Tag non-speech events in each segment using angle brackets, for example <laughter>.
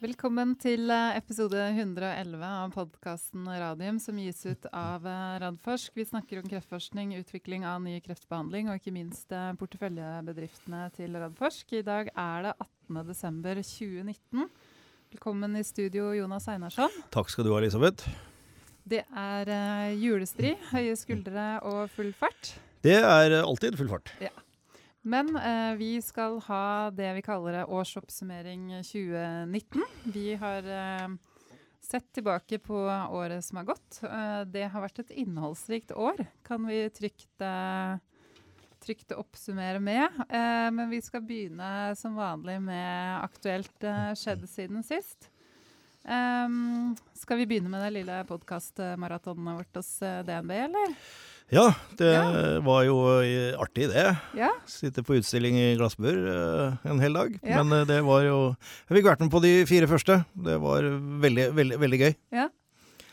Velkommen til eh, episode 111 av podkasten Radium, som gis ut av eh, Radforsk. Vi snakker om kreftforskning, utvikling av ny kreftbehandling og ikke minst eh, porteføljebedriftene til Radforsk. I dag er det 18.12.2019. Velkommen i studio, Jonas Einarsson. Takk skal du ha, Elisabeth. Det er julestri, høye skuldre og full fart. Det er alltid full fart. Ja. Men eh, vi skal ha det vi kaller årsoppsummering 2019. Vi har eh, sett tilbake på året som har gått. Eh, det har vært et innholdsrikt år, kan vi trygt, trygt oppsummere med. Eh, men vi skal begynne som vanlig med aktuelt eh, skjedd siden sist. Skal vi begynne med det lille podkastmaratonet vårt hos eh, DNB, eller? Ja, det ja. var jo artig, det. Ja. Sitte på utstilling i Glassbur uh, en hel dag. Ja. Men uh, det var jo Jeg fikk vært med på de fire første. Det var veldig, veldig, veldig gøy. Ja.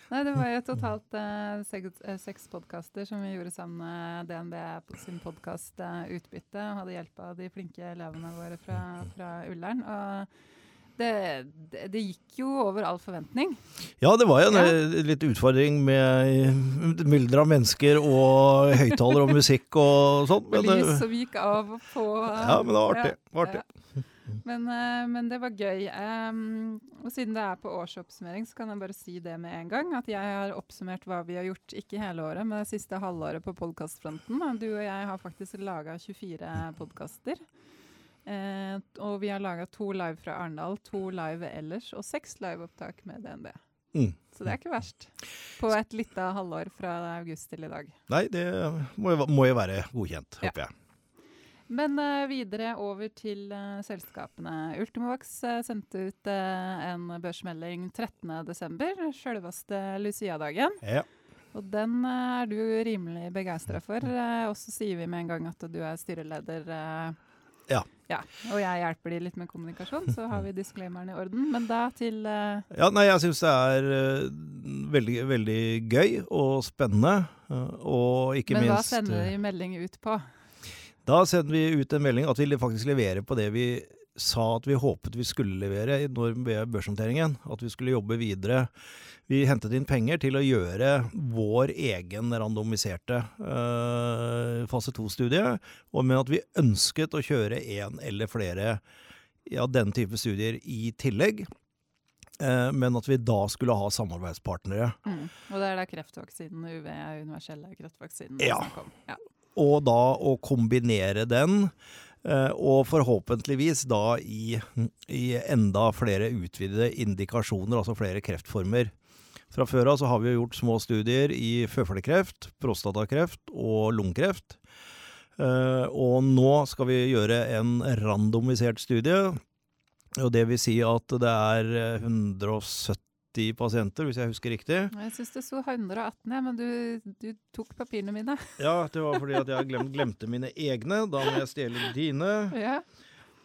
Nei, det var jo totalt uh, seks, seks podkaster som vi gjorde sammen med DNB sin podkast Utbytte. Hadde hjelp av de flinke elevene våre fra, fra Ullern. Og det, det, gikk jo over all forventning. Ja, det var jo en ja. Eh, litt utfordring med mylder av mennesker og høyttaler og musikk og sånn. Lys som gikk av og på. Ja, men det var artig. Ja, var artig. Ja. Men, uh, men, det var gøy. Um, og siden det er på årsoppsummering, så kan jeg bare si det med en gang. At jeg har oppsummert hva vi har gjort, ikke hele året, men det siste halvåret på podkastfronten. Du og jeg har faktisk laga 24 podkaster. Eh, og vi har laga to live fra Arendal, to live ellers, og seks liveopptak med DNB. Mm. Så det er ikke verst. På et lite halvår fra august til i dag. Nei, det må jo, må jo være godkjent, håper ja. jeg. Men uh, videre over til uh, selskapene. Ultimovax uh, sendte ut en børsmelding 13.12., sjølveste Lucia-dagen. Ja. Og den er du rimelig begeistra for. og så sier vi med en gang at du er styreleder ja. ja. Og jeg hjelper de litt med kommunikasjon, så har vi disclaimeren i orden. Men da til uh... Ja, nei, jeg syns det er uh, veldig, veldig gøy og spennende. Uh, og ikke Men minst hva sender vi melding ut på? Da sender vi ut en melding at vi faktisk leverer på det vi sa at vi håpet vi skulle levere ved børshåndteringen. At vi skulle jobbe videre vi hentet inn penger til å gjøre vår egen randomiserte uh, fase 2-studie, med at vi ønsket å kjøre én eller flere ja, den type studier i tillegg. Uh, men at vi da skulle ha samarbeidspartnere. Mm. Og det er da kreftvaksinen, UV, universelle kreftvaksinen, ja. Ja. Og da å kombinere den og forhåpentligvis da i, i, enda flere utvidede indikasjoner, altså flere kreftformer. Fra før av så har vi gjort små studier i føflekkreft, prostatakreft og lungekreft. Uh, og nå skal vi gjøre en randomisert studie. Og det vil si at det er 170 pasienter, hvis jeg husker riktig. Jeg syns det sto 118, ja, men du, du, tok papirene mine. <laughs> ja, det var fordi at jeg glemt, glemte mine egne. Da må jeg stjele dine. Ja.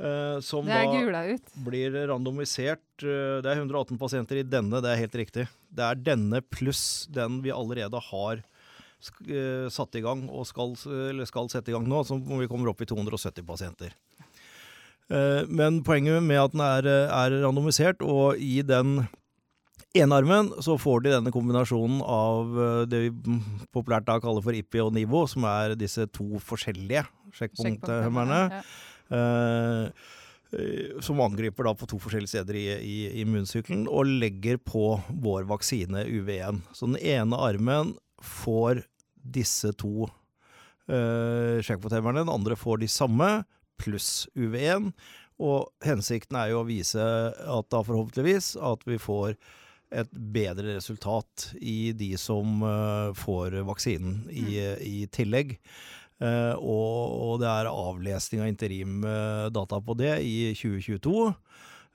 Uh, som er ut. blir randomisert. Uh, det er 118 pasienter i denne, det er helt riktig. Det er denne pluss den vi allerede har uh, satt i gang, og skal, skal, sette i gang nå, som vi kommer opp i 270 pasienter. men poenget med at den er, er randomisert, og i den enarmen så får de denne kombinasjonen av det vi populært da kaller for IPI og NIVO, som er disse to forskjellige sjekkpunkthemmerne. Ja. Eh, som angriper da på to forskjellige steder i, i, immunsykkelen, og legger på vår vaksine UV1. Så den ene armen får disse to uh, sjekkpotemmerne, den andre får de samme, pluss UV1. Og hensikten er jo å vise at da forhåpentligvis at vi får et bedre resultat i de som uh, får vaksinen i, mm. i tillegg. Uh, og, og, det er avlesning av interimdata på det i 2022.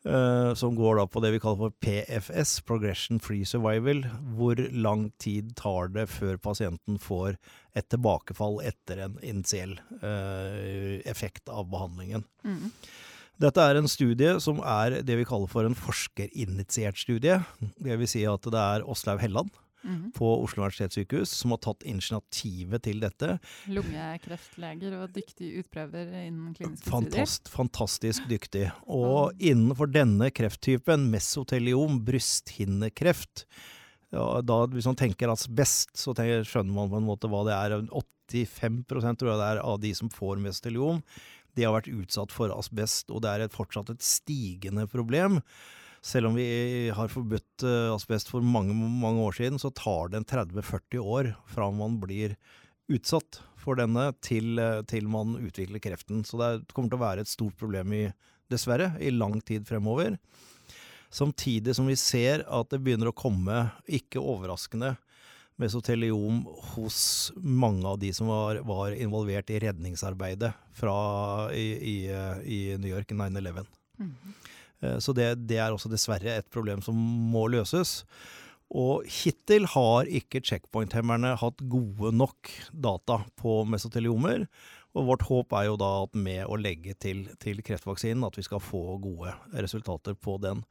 Uh, eh, som går da på det vi kaller for PFS, Progression Free Survival. Hvor lang tid tar det før pasienten får et tilbakefall etter en initiell effekt av behandlingen. Mm. Dette er en studie som er det vi kaller for en forskerinitiert studie. Det vil si at det er Åslaug Helland Mhm. på Oslo universitetssykehus, som har tatt initiativet til dette. Lungekreftleger og dyktige utprøver innen kliniske studier. Fantastisk dyktig. Og innenfor denne krefttypen, mesoteliom, brysthinnekreft ja, da, Hvis man tenker asbest, så tenker, skjønner man på en måte hva det er. 85% tror jeg det er av de som får mesoteliom, de har vært utsatt for asbest, og det er et, fortsatt et stigende problem. Selv om vi har forbudt uh, asbest for mange, mange år siden, så tar det en 30-40 år fra man blir utsatt for denne til, uh, til man utvikler kreften. Så det kommer til å være et stort problem, i, dessverre, i lang tid fremover. Samtidig som vi ser at det begynner å komme, ikke overraskende, mesoteliom hos mange av de som var, var involvert i redningsarbeidet fra, i, i, i New York 9-11. Mhm. Eh, Så det, det er også dessverre et problem som må løses. Og hittil har ikke checkpoint-hemmerne hatt gode nok data på mesoteliomer. Og vårt håp er jo da at med å legge til, til kreftvaksinen, at vi skal få gode resultater på den.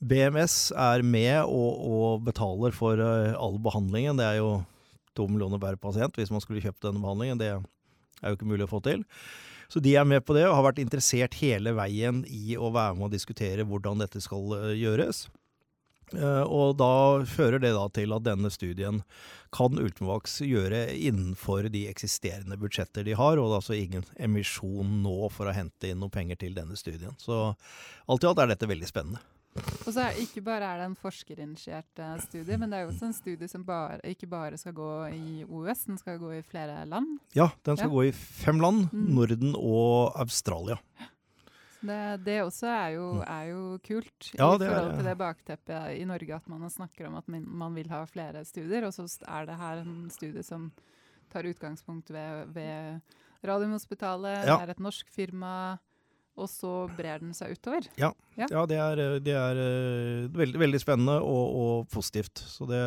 BMS er med og, og betaler for eh, all behandlingen. Det er jo to millioner per pasient hvis man skulle kjøpt denne behandlingen. Det er jo ikke mulig å få til. Så de er med på det og har vært interessert hele veien i å være med og diskutere hvordan dette skal eh, gjøres. Eh, og da fører det da til at denne studien kan Ultimovax gjøre innenfor de eksisterende budsjetter de har, og det er altså ingen emisjon nå for å hente inn noe penger til denne studien. Så alt i alt er dette veldig spennende. Og så er ikke bare er det en forskerinitiert uh, studie, men det er jo også en studie som bare, ikke bare skal gå i OUS, den skal gå i flere land. Ja, den skal Ja. gå i fem land, Mm. Norden og Australia. Det, det også er jo, er jo kult, Mm. Ja, i forhold til det bakteppet i Norge at man snakker om at man vil ha flere studier, og så er det her en studie som tar utgangspunkt ved, ved Radiumhospitalet, Ja. det er et norsk firma, og så brer den seg utover. Ja, det er, det er eh, veldig, veldig spennende og, og positivt. Så det,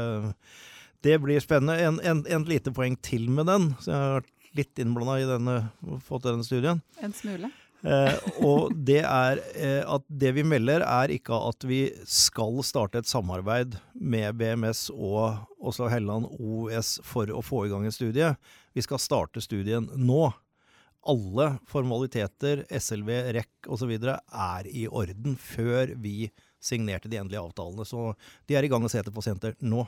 det blir spennende. En, en, en lite poeng til med den, så jeg har vært litt innblanda i denne, fått denne studien. En smule. Eh, og det er eh, at det vi melder, er ikke at vi skal starte et samarbeid med BMS og Oslo Helland OS for å få i gang en studie. Vi skal starte studien nå. Alle formaliteter, SLV, REC osv. er i orden før vi signerte de endelige avtalene. Så de er i gang å se etter pasienter nå.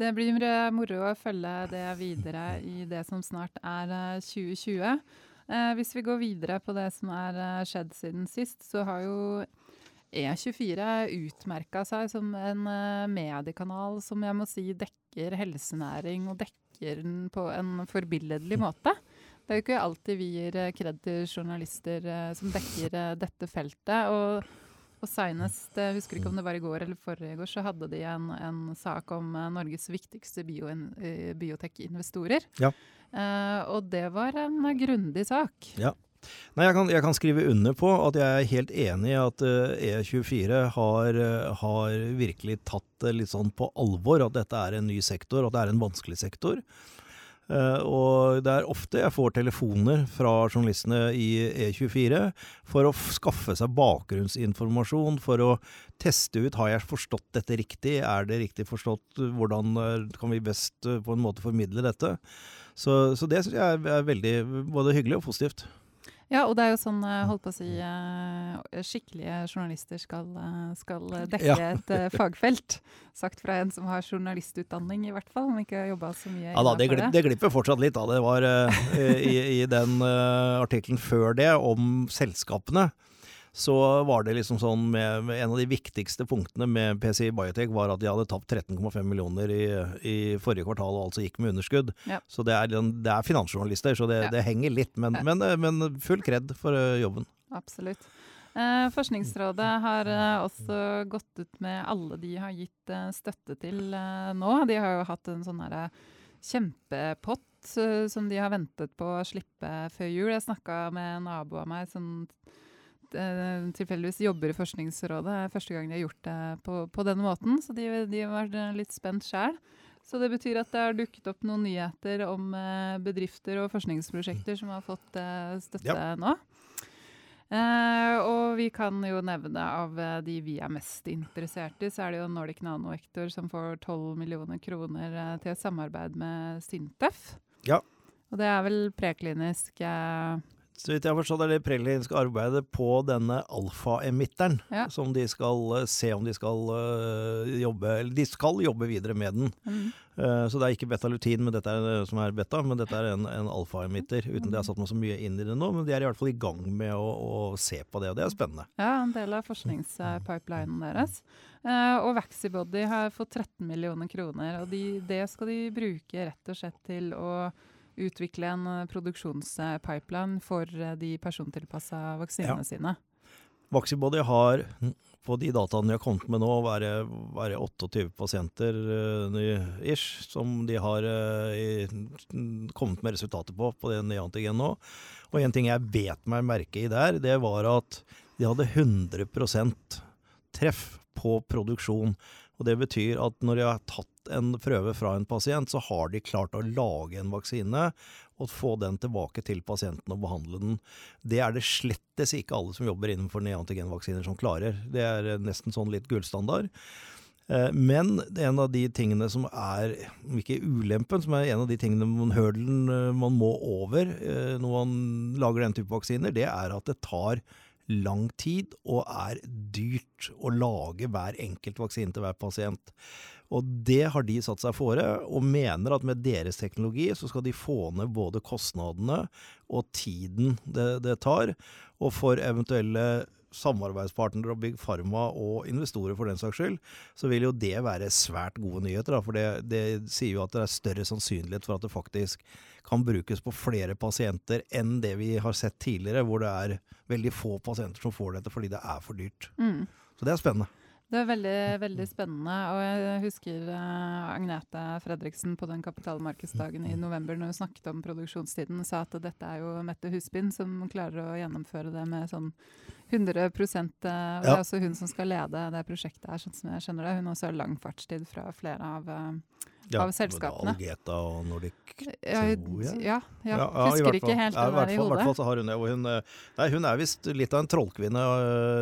Det blir eh, moro å følge det videre i det som snart er eh, 2020. Eh, hvis vi går videre på det som er eh, skjedd siden sist, så har jo E24 utmerka seg som en eh, mediekanal som jeg må si dekker helsenæring, og dekker den på en forbilledlig måte. Det er jo ikke alltid vi gir eh, kred til journalister eh, som dekker eh, dette feltet. og og senest, jeg husker ikke om det var i går eller forrige går, så hadde de en, en sak om Norges viktigste bio, biotek-investorer. Ja. Eh, og det var en grundig sak. Nei, jeg kan, jeg kan skrive under på at jeg er helt enig i at eh, E24 har, har virkelig tatt det litt sånn på alvor, at dette er en ny sektor, at det er en vanskelig sektor. Eh, og det er ofte jeg får telefoner fra journalistene i E24 for å skaffe seg bakgrunnsinformasjon, for å teste ut har jeg forstått dette riktig, er det riktig forstått, hvordan eh, kan vi best eh, på en måte formidle dette. Så, så det syns jeg er veldig både hyggelig og positivt. Ja, og det er jo sånn, eh, holdt på å si, eh, skikkelige journalister skal, eh, skal dekke Ja. et fagfelt. Sagt fra en som har journalistutdanning, i hvert fall, om ikke har jobba så mye Ja da, det, innenfor det glipper fortsatt litt. da. Det var i, i den uh, artikkelen før det om selskapene. Så var det liksom sånn med, med En av de viktigste punktene med PCI Biotech var at de hadde tapt 13,5 millioner i, i forrige kvartal og altså gikk med underskudd. Ja. Så det er, det er finansjournalister, så det, Ja. det henger litt. Men, Ja. men, men full kred for eh, jobben. Absolutt. Eh, Forskningsrådet har eh, også gått ut med alle de har gitt eh, støtte til eh, nå. De har jo hatt en sånn herre kjempepott eh, som de har ventet på å slippe før jul. Jeg snakka med en nabo av meg som eh, tilfeldigvis jobber i Forskningsrådet. Det er første gang de har gjort det på, på denne måten, så de, de har vært eh, litt spent sjæl. Så det betyr at det har dukket opp noen nyheter om eh, bedrifter og forskningsprosjekter som har fått eh, støtte nå. Eh, og vi kan jo nevne av eh, de vi er mest interessert i, så er det jo Nordic Nanovektor som får 12 millioner kroner eh, til et samarbeid med Sintef. Ja. Og det er vel preklinisk eh, Så vidt jeg har forstått er det prekliniske arbeidet på denne alfa-emitteren Ja. som de skal eh, se om de skal eh, jobbe Eller de skal jobbe videre med den. mm, Eh, så det er ikke betalutin men dette er, som er beta, men dette er en, en alfa-emitter. Uten at jeg har satt meg så mye inn i det nå, men de er i hvert fall i gang med å, å se på det, og det er spennende. Ja, en del av forskningspipelinen deres. Og Vaxibody har fått 13 millioner kroner, og de, det skal de bruke rett og slett til å utvikle en eh, produksjonspipeline for eh, de persontilpassa vaksinene Ja. sine. Vaxibody har på de dataene de har kommet med nå, være, være 28 pasienter uh, ish, som de har uh, i, kommet med resultater på på den nye antigen nå. Og en ting jeg bet meg merke i der, det var at de hadde 100% treff på produksjon. Og det betyr at når de har tatt en prøve fra en pasient, så har de klart å lage en vaksine og få den tilbake til pasienten og behandle den. Det er det slettes ikke alle som jobber innenfor neantigenvaksiner som klarer. Det er nesten sånn litt gullstandard. Eh, Men en av de tingene som er, om ikke ulempen, som er en av de tingene man, hørdelen eh, man må over eh, når man lager den type vaksiner, det er at det tar lang tid og er dyrt å lage hver enkelt vaksine til hver pasient. Og det har de satt seg fore, og mener at med deres teknologi så skal de få ned både kostnadene og tiden det, det tar. Og for eventuelle samarbeidspartnere og Big Pharma og investorer for den saks skyld, så vil jo det være svært gode nyheter. Da, for det, det sier jo at det er større sannsynlighet for at det faktisk kan brukes på flere pasienter enn det vi har sett tidligere, hvor det er veldig få pasienter som får dette fordi det er for dyrt. Mm. Så det er spennende. Det er veldig, veldig spennende. Og jeg husker eh, Agnete Fredriksen på den kapitalmarkedsdagen i november når hun snakket om produksjonstiden, sa at dette er jo Mette Husbyen som klarer å gjennomføre det med sånn 100 eh, Og det er også hun som skal lede det prosjektet her, sånn som jeg skjønner det. Hun også har lang fartstid fra flere av ja, Av selskapene. Algeta og Nordic ja, tror jeg. ja, ja, Ja, Husker ikke helt ja, den her i hodet. I hvert fall så har hun det. Hun, eh, nei, hun er visst litt av en trollkvinne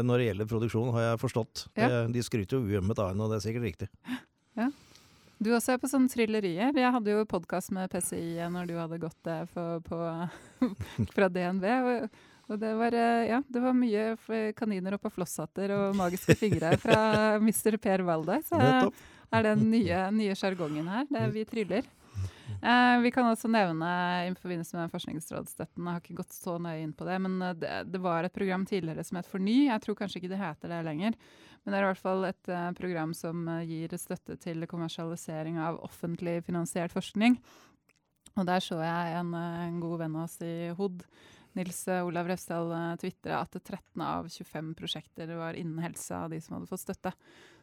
når det gjelder produksjon, har jeg forstått. Ja. Det- De skryter jo uømmet av henne, og det er sikkert riktig. Ja. Du også er på sånne thrillerier. Jeg hadde jo podkast med PCI når du hadde gått det for, på, <laughs> fra DNV. Og, og det, var, eh, ja, det var mye kaniner kaniner oppå flosshatter og magiske fingre fra <laughs> Mr. Per Walde. Så er den nye, sjargongen her. Det er vi tryller. Eh, vi kan også nevne i forbindelse med forskningsrådsstøtten, jeg har ikke gått så nøye inn på det, men eh, det, det var et program tidligere som het Forny. Jeg tror kanskje ikke det heter det lenger. Men det er i hvert fall et eh, program som eh, gir støtte til kommersialisering av offentlig finansiert forskning. Og der så jeg en, en god venn av oss i HOD, Nils eh, Olav Refsdal, tvitra at 13 av 25 prosjekter var innen helse av de som hadde fått støtte.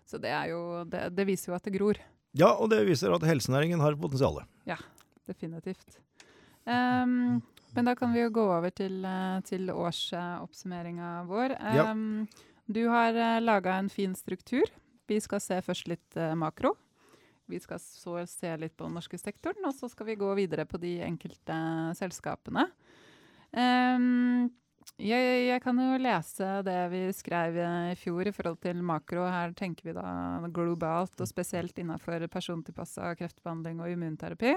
Så det, er jo, det, det viser jo at det gror. Ja, og det viser at helsenæringen har potensial. Ja, Definitivt. Um, men da kan vi jo gå over til, uh, til årsoppsummeringa vår. Ja. Ehm, Du har laga en fin struktur. Vi skal se først litt eh, makro. Vi skal så se litt på den norske sektoren, og så skal vi gå videre på de enkelte selskapene. Ehm, jeg, jeg kan jo lese det vi skrev eh, i fjor i forhold til makro. Her tenker vi da globalt, og spesielt innenfor persontilpassa kreftbehandling og immunterapi.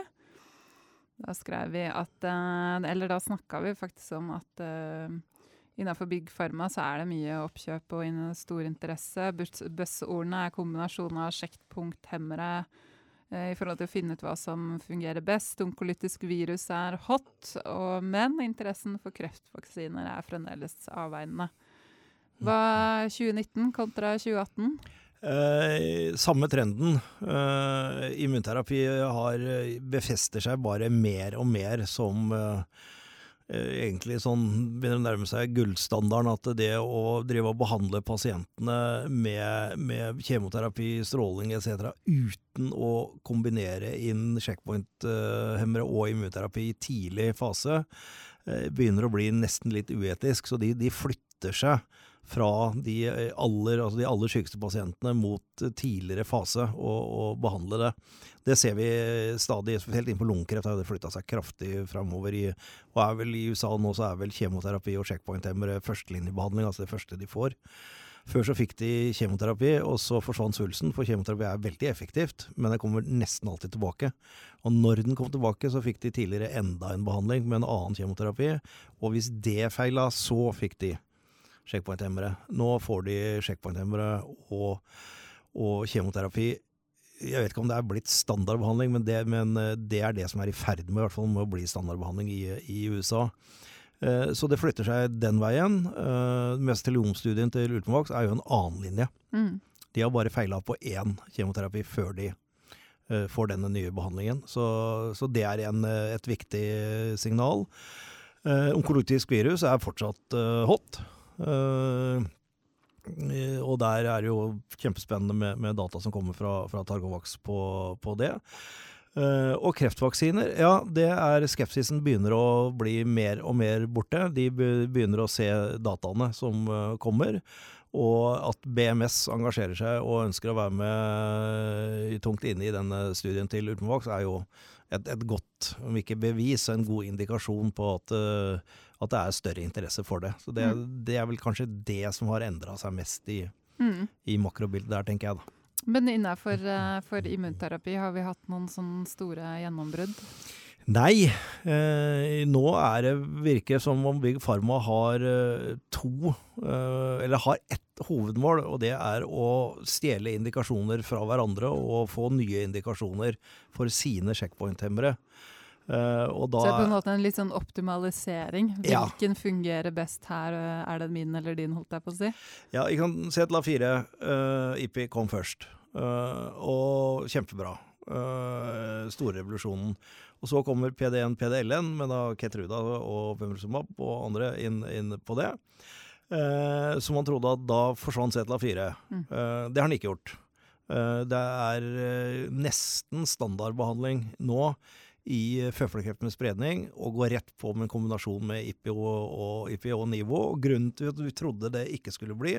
Da skrev vi at eh, Eller da snakka vi faktisk om at uh, innenfor Big Pharma så er det mye oppkjøp og stor interesse. Buzzordene er kombinasjon av sjekkpunkthemmere eh, i forhold til å finne ut hva som fungerer best. Onkolytisk virus er hot, og, men interessen for kreftvaksiner er fremdeles avveiende. Hva er 2019 kontra 2018? Eh, samme trenden. Eh, immunterapi har, eh, befester seg bare mer og mer som eh, eh, egentlig sånn begynner å nærme seg gullstandarden. At det å drive og behandle pasientene med, med kjemoterapi, stråling etc. uten å kombinere inn checkpoint-hemmere og immunterapi i tidlig fase, eh, begynner å bli nesten litt uetisk. Så de, de flytter seg fra de aller, altså de aller sykeste pasientene mot tidligere fase og, og behandle det. Det ser vi stadig, spesielt innenfor lungekreft har det flytta seg kraftig framover. I, og er vel i USA nå så er vel kjemoterapi og checkpoint-hemmere førstelinjebehandling, altså det første de får. Før så fikk de kjemoterapi, og så forsvant svulsten, for kjemoterapi er veldig effektivt, men den kommer nesten alltid tilbake. Og når den kom tilbake, så fikk de tidligere enda en behandling med en annen kjemoterapi, og hvis det feila, så fikk de checkpoint-hemmere. Nå får de checkpoint-hemmere og, og, kjemoterapi. Jeg vet ikke om det er blitt standardbehandling, men det, men eh, det, er det som er i ferd med, i hvert fall, med å bli standardbehandling i, i USA. Eh, så det flytter seg den veien. Uh, Mestelionstudien til Ultimovax er jo en annen linje. Mm. De har bare feila på én kjemoterapi før de får denne nye behandlingen. Så, så det er en, et viktig signal. Onkologisk virus er fortsatt hot. Og der er det jo kjempespennende med, med data som kommer fra, fra Targovax på, på det. Uh, og kreftvaksiner, ja, det er skepsisen begynner å bli mer og mer borte. De begynner å se dataene som uh, kommer. Og at BMS engasjerer seg og ønsker å være med tungt inne i denne studien til Ultimovax, er jo et, et, godt, om ikke bevis, en god indikasjon på at, uh, at det er større interesse for det. Så det, mm. det er vel kanskje det som har endra seg mest i, mm. i makrobildet der, tenker jeg da. Men innenfor uh, immunterapi, har vi hatt noen sånne store gjennombrudd? Nei. Eh, nå er det virker som om Big Pharma har eh, to, eh, eller har ett hovedmål, og det er å stjele indikasjoner fra hverandre og få nye indikasjoner for sine checkpoint-hemmere. Uh, da, så det er på en måte en litt sånn optimalisering. Hvilken ja. fungerer best her? Er det min eller din, holdt jeg på å si? Ja, jeg kan se til A4. Uh, IPI kom først. Uh, og kjempebra. Uh, store revolusjonen. Og så kommer PD1, PDL-en, med da Ketruda og Pemrusumab og andre inn, inn på det. Uh, så man trodde at da forsvant Zetla4. Mm. Uh, det har den ikke gjort. Det er nesten standardbehandling nå i føflekkreft med spredning og gå rett på med en kombinasjon med IPO og, IPI og NIVO. Og grunnen til at vi trodde det ikke skulle bli,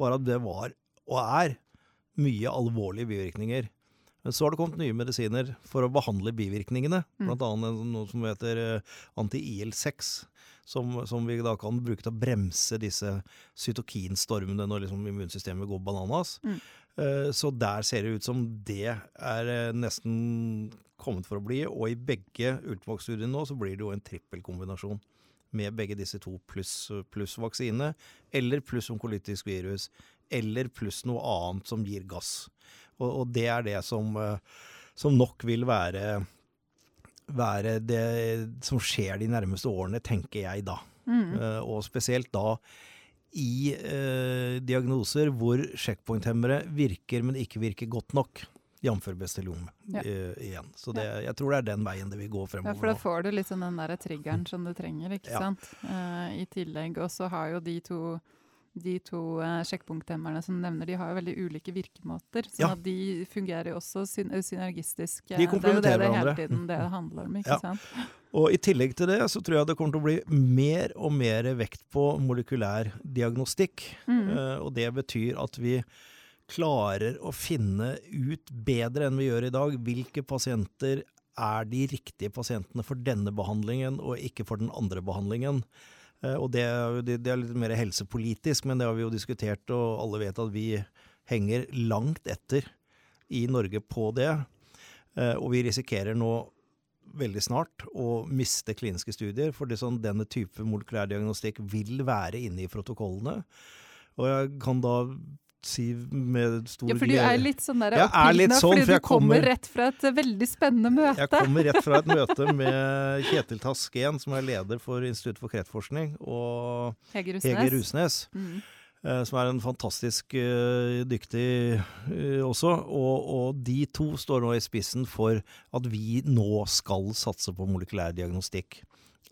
var at det var, og er, mye alvorlige bivirkninger. Men så har det kommet nye medisiner for å behandle bivirkningene. Mm. Blant annet noe som heter eh, anti-IL6, som, som, vi da kan bruke til å bremse disse cytokinstormene når liksom immunsystemet går bananas. Mm. Uh, så der ser det ut som det er uh, nesten kommet for å bli. Og i begge Ultimax-studiene nå så blir det jo en trippelkombinasjon med begge disse to pluss plus vaksine, eller pluss onkolytisk virus, eller pluss noe annet som gir gass. Og, og det er det som, uh, som nok vil være, være det som skjer de nærmeste årene, tenker jeg da. Mm. og spesielt da i eh, diagnoser hvor checkpoint-hemmere virker, men ikke virker godt nok. Jf. Bestelom ja. uh, igjen. Så det, ja. jeg tror det er den veien det vil gå fremover. Ja, For da får du liksom den der triggeren som du trenger, ikke ja. sant. Uh, I tillegg. Og så har jo de to de to uh, sjekkpunkthemmerne som nevner, de har jo veldig ulike virkemåter. Så ja. de fungerer jo også syn synergistisk. De komplementerer hverandre. Det er jo det det hele tiden det <laughs> handler om. ikke ja. sant? Og I tillegg til det så tror jeg det kommer til å bli mer og mer vekt på molekylær diagnostikk. Mm. Uh, og det betyr at vi klarer å finne ut bedre enn vi gjør i dag, hvilke pasienter er de riktige pasientene for denne behandlingen og ikke for den andre behandlingen. Uh, og det, det, er litt mer helsepolitisk, men det har vi jo diskutert, og alle vet at vi henger langt etter i Norge på det. Uh, og vi risikerer nå veldig snart å miste kliniske studier, for sånn, denne type molekylærdiagnostikk vil være inne i protokollene. Og jeg kan da si med stor Ja, for du er litt sånn der oppildna sånn, fordi du kommer, kommer, rett fra et veldig spennende møte. Jeg kommer rett fra et møte med Kjetil Tasken, som er leder for Institutt for kreftforskning, og Hege Rusnes. Hege Rusnes. Mm. Eh, som er en fantastisk uh, dyktig uh, også. Og, og, de to står nå i spissen for at vi nå skal satse på molekylær diagnostikk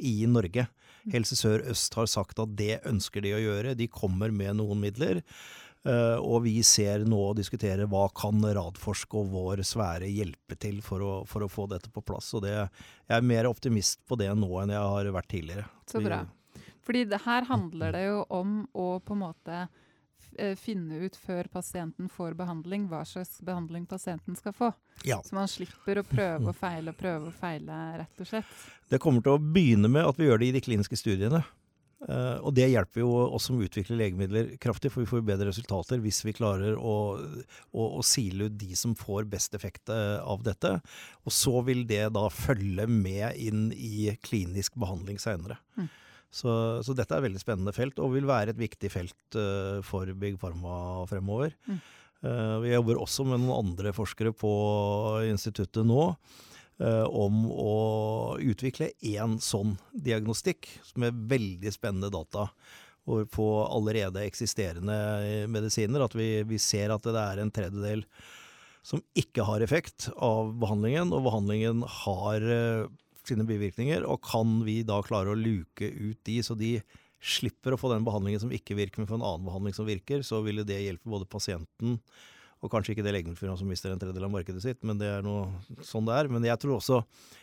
i Norge. Helse Sør-Øst har sagt at det ønsker de å gjøre. De kommer med noen midler. Uh, og vi ser nå og diskuterer hva kan Radforsk og vår sfære hjelpe til for å, for å få dette på plass. Og det, jeg er mer optimist på det nå enn jeg har vært tidligere. Så bra. Fordi det her handler det jo om å på en måte eh, finne ut før pasienten får behandling, hva slags behandling pasienten skal få. Ja. Så man slipper å prøve og feile og prøve og feile, rett og slett. Det kommer til å begynne med at vi gjør det i de kliniske studiene. Uh, og det hjelper jo oss som utvikler legemidler kraftig, for vi får bedre resultater hvis vi klarer å, å, å sile ut de som får best effekt uh, av dette. Og så vil det da følge med inn i klinisk behandling seinere. Mm. Så, så, dette er et veldig spennende felt, og vil være et viktig felt uh, for Big Pharma fremover. Mm. vi jobber også med noen andre forskere på instituttet nå Eh, om å utvikle én sånn diagnostikk, med veldig spennende data på allerede eksisterende medisiner. At vi, vi, ser at det er en tredjedel som ikke har effekt av behandlingen, og behandlingen har uh, sine bivirkninger. Og kan vi da klare å luke ut de, så de slipper å få den behandlingen som ikke virker, men får en annen behandling som virker, så ville det hjelpe både pasienten og kanskje ikke det legemiddelfirmaet som mister en tredjedel av markedet sitt, men det er noe sånn det er. Men jeg tror også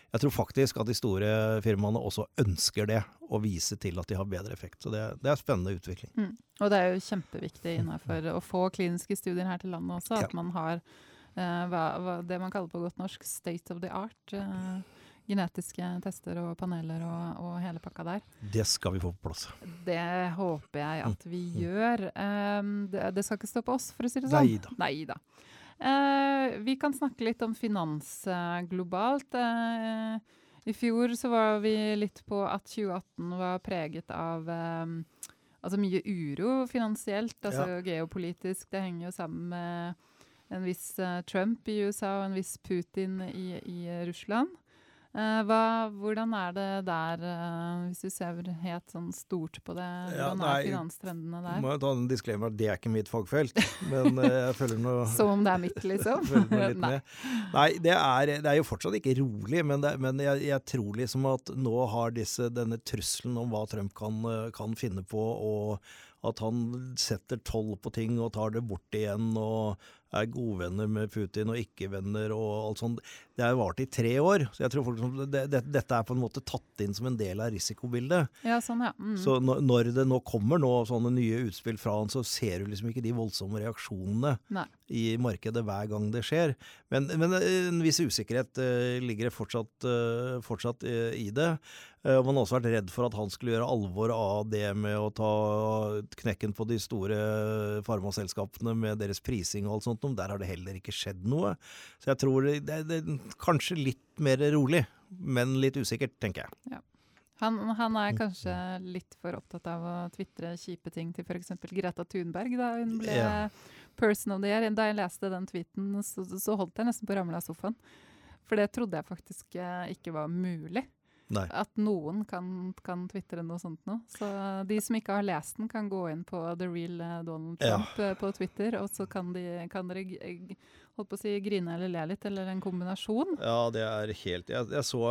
jeg tror faktisk at de store firmaene også ønsker det, å vise til at de har bedre effekt. Så det, det er spennende utvikling. Mm. Og det er jo kjempeviktig innenfor å få kliniske studier her til landet også, at ja. man har uh, hva, hva, det man kaller på godt norsk state of the art. Uh, genetiske tester og paneler og, og, hele pakka der. Det skal vi få på plass. Det håper jeg at vi mm. gjør. Um, det, det, skal ikke stå på oss, for å si det sånn. Neida. Neida. Uh, vi kan snakke litt om finans uh, globalt. Uh, I fjor så var vi litt på at 2018 var preget av um, altså mye uro finansielt, altså ja. geopolitisk. Det henger jo sammen med en viss Trump i USA og en viss Putin i, i Russland. Uh, hva, hvordan er det der, uh, hvis du ser helt sånn stort på det? Hvordan ja, er finanstrendene der? Må jeg ta en disclaimer, Det er ikke mitt fagfelt, men uh, jeg følger noe <laughs> Som om det er mitt, liksom? <laughs> <laughs> Nei. Nei, det er, det er, jo fortsatt ikke rolig, men, det, men jeg, jeg, tror liksom at nå har disse, denne trusselen om hva Trump kan, kan finne på, og at han setter toll på ting og tar det bort igjen. og er godvenner med Putin og ikke-venner og alt sånt. Det har vart i tre år. så jeg tror folk, det, det, Dette er på en måte tatt inn som en del av risikobildet. Ja, sånn, ja. Mm. Så når, når, det nå kommer nå sånne nye utspill fra han, så ser du liksom ikke de voldsomme reaksjonene Nei. i markedet hver gang det skjer. Men, men en viss usikkerhet uh, ligger det fortsatt, uh, fortsatt uh, i det. Man har også vært redd for at han skulle gjøre alvor av det med å ta knekken på de store farmaselskapene med deres prising og alt sånt om. Der har det heller ikke skjedd noe. Så jeg tror det, det, er kanskje litt mer rolig, men litt usikkert, tenker jeg. Ja. Han, han, er kanskje litt for opptatt av å tvitre kjipe ting til f.eks. Greta Thunberg da hun ble ja. person of the year. Da jeg leste den tweeten, så, så holdt jeg nesten på å ramle av sofaen. For det trodde jeg faktisk eh, ikke var mulig. Nei. At noen kan, kan tvitre noe sånt noe. Så de som ikke har lest den, kan gå inn på The Real eh, Donald Trump ja. Eh, på Twitter, og så kan, de, kan dere holdt på å si grine eller le litt, eller en kombinasjon. Ja, det er helt Jeg, jeg så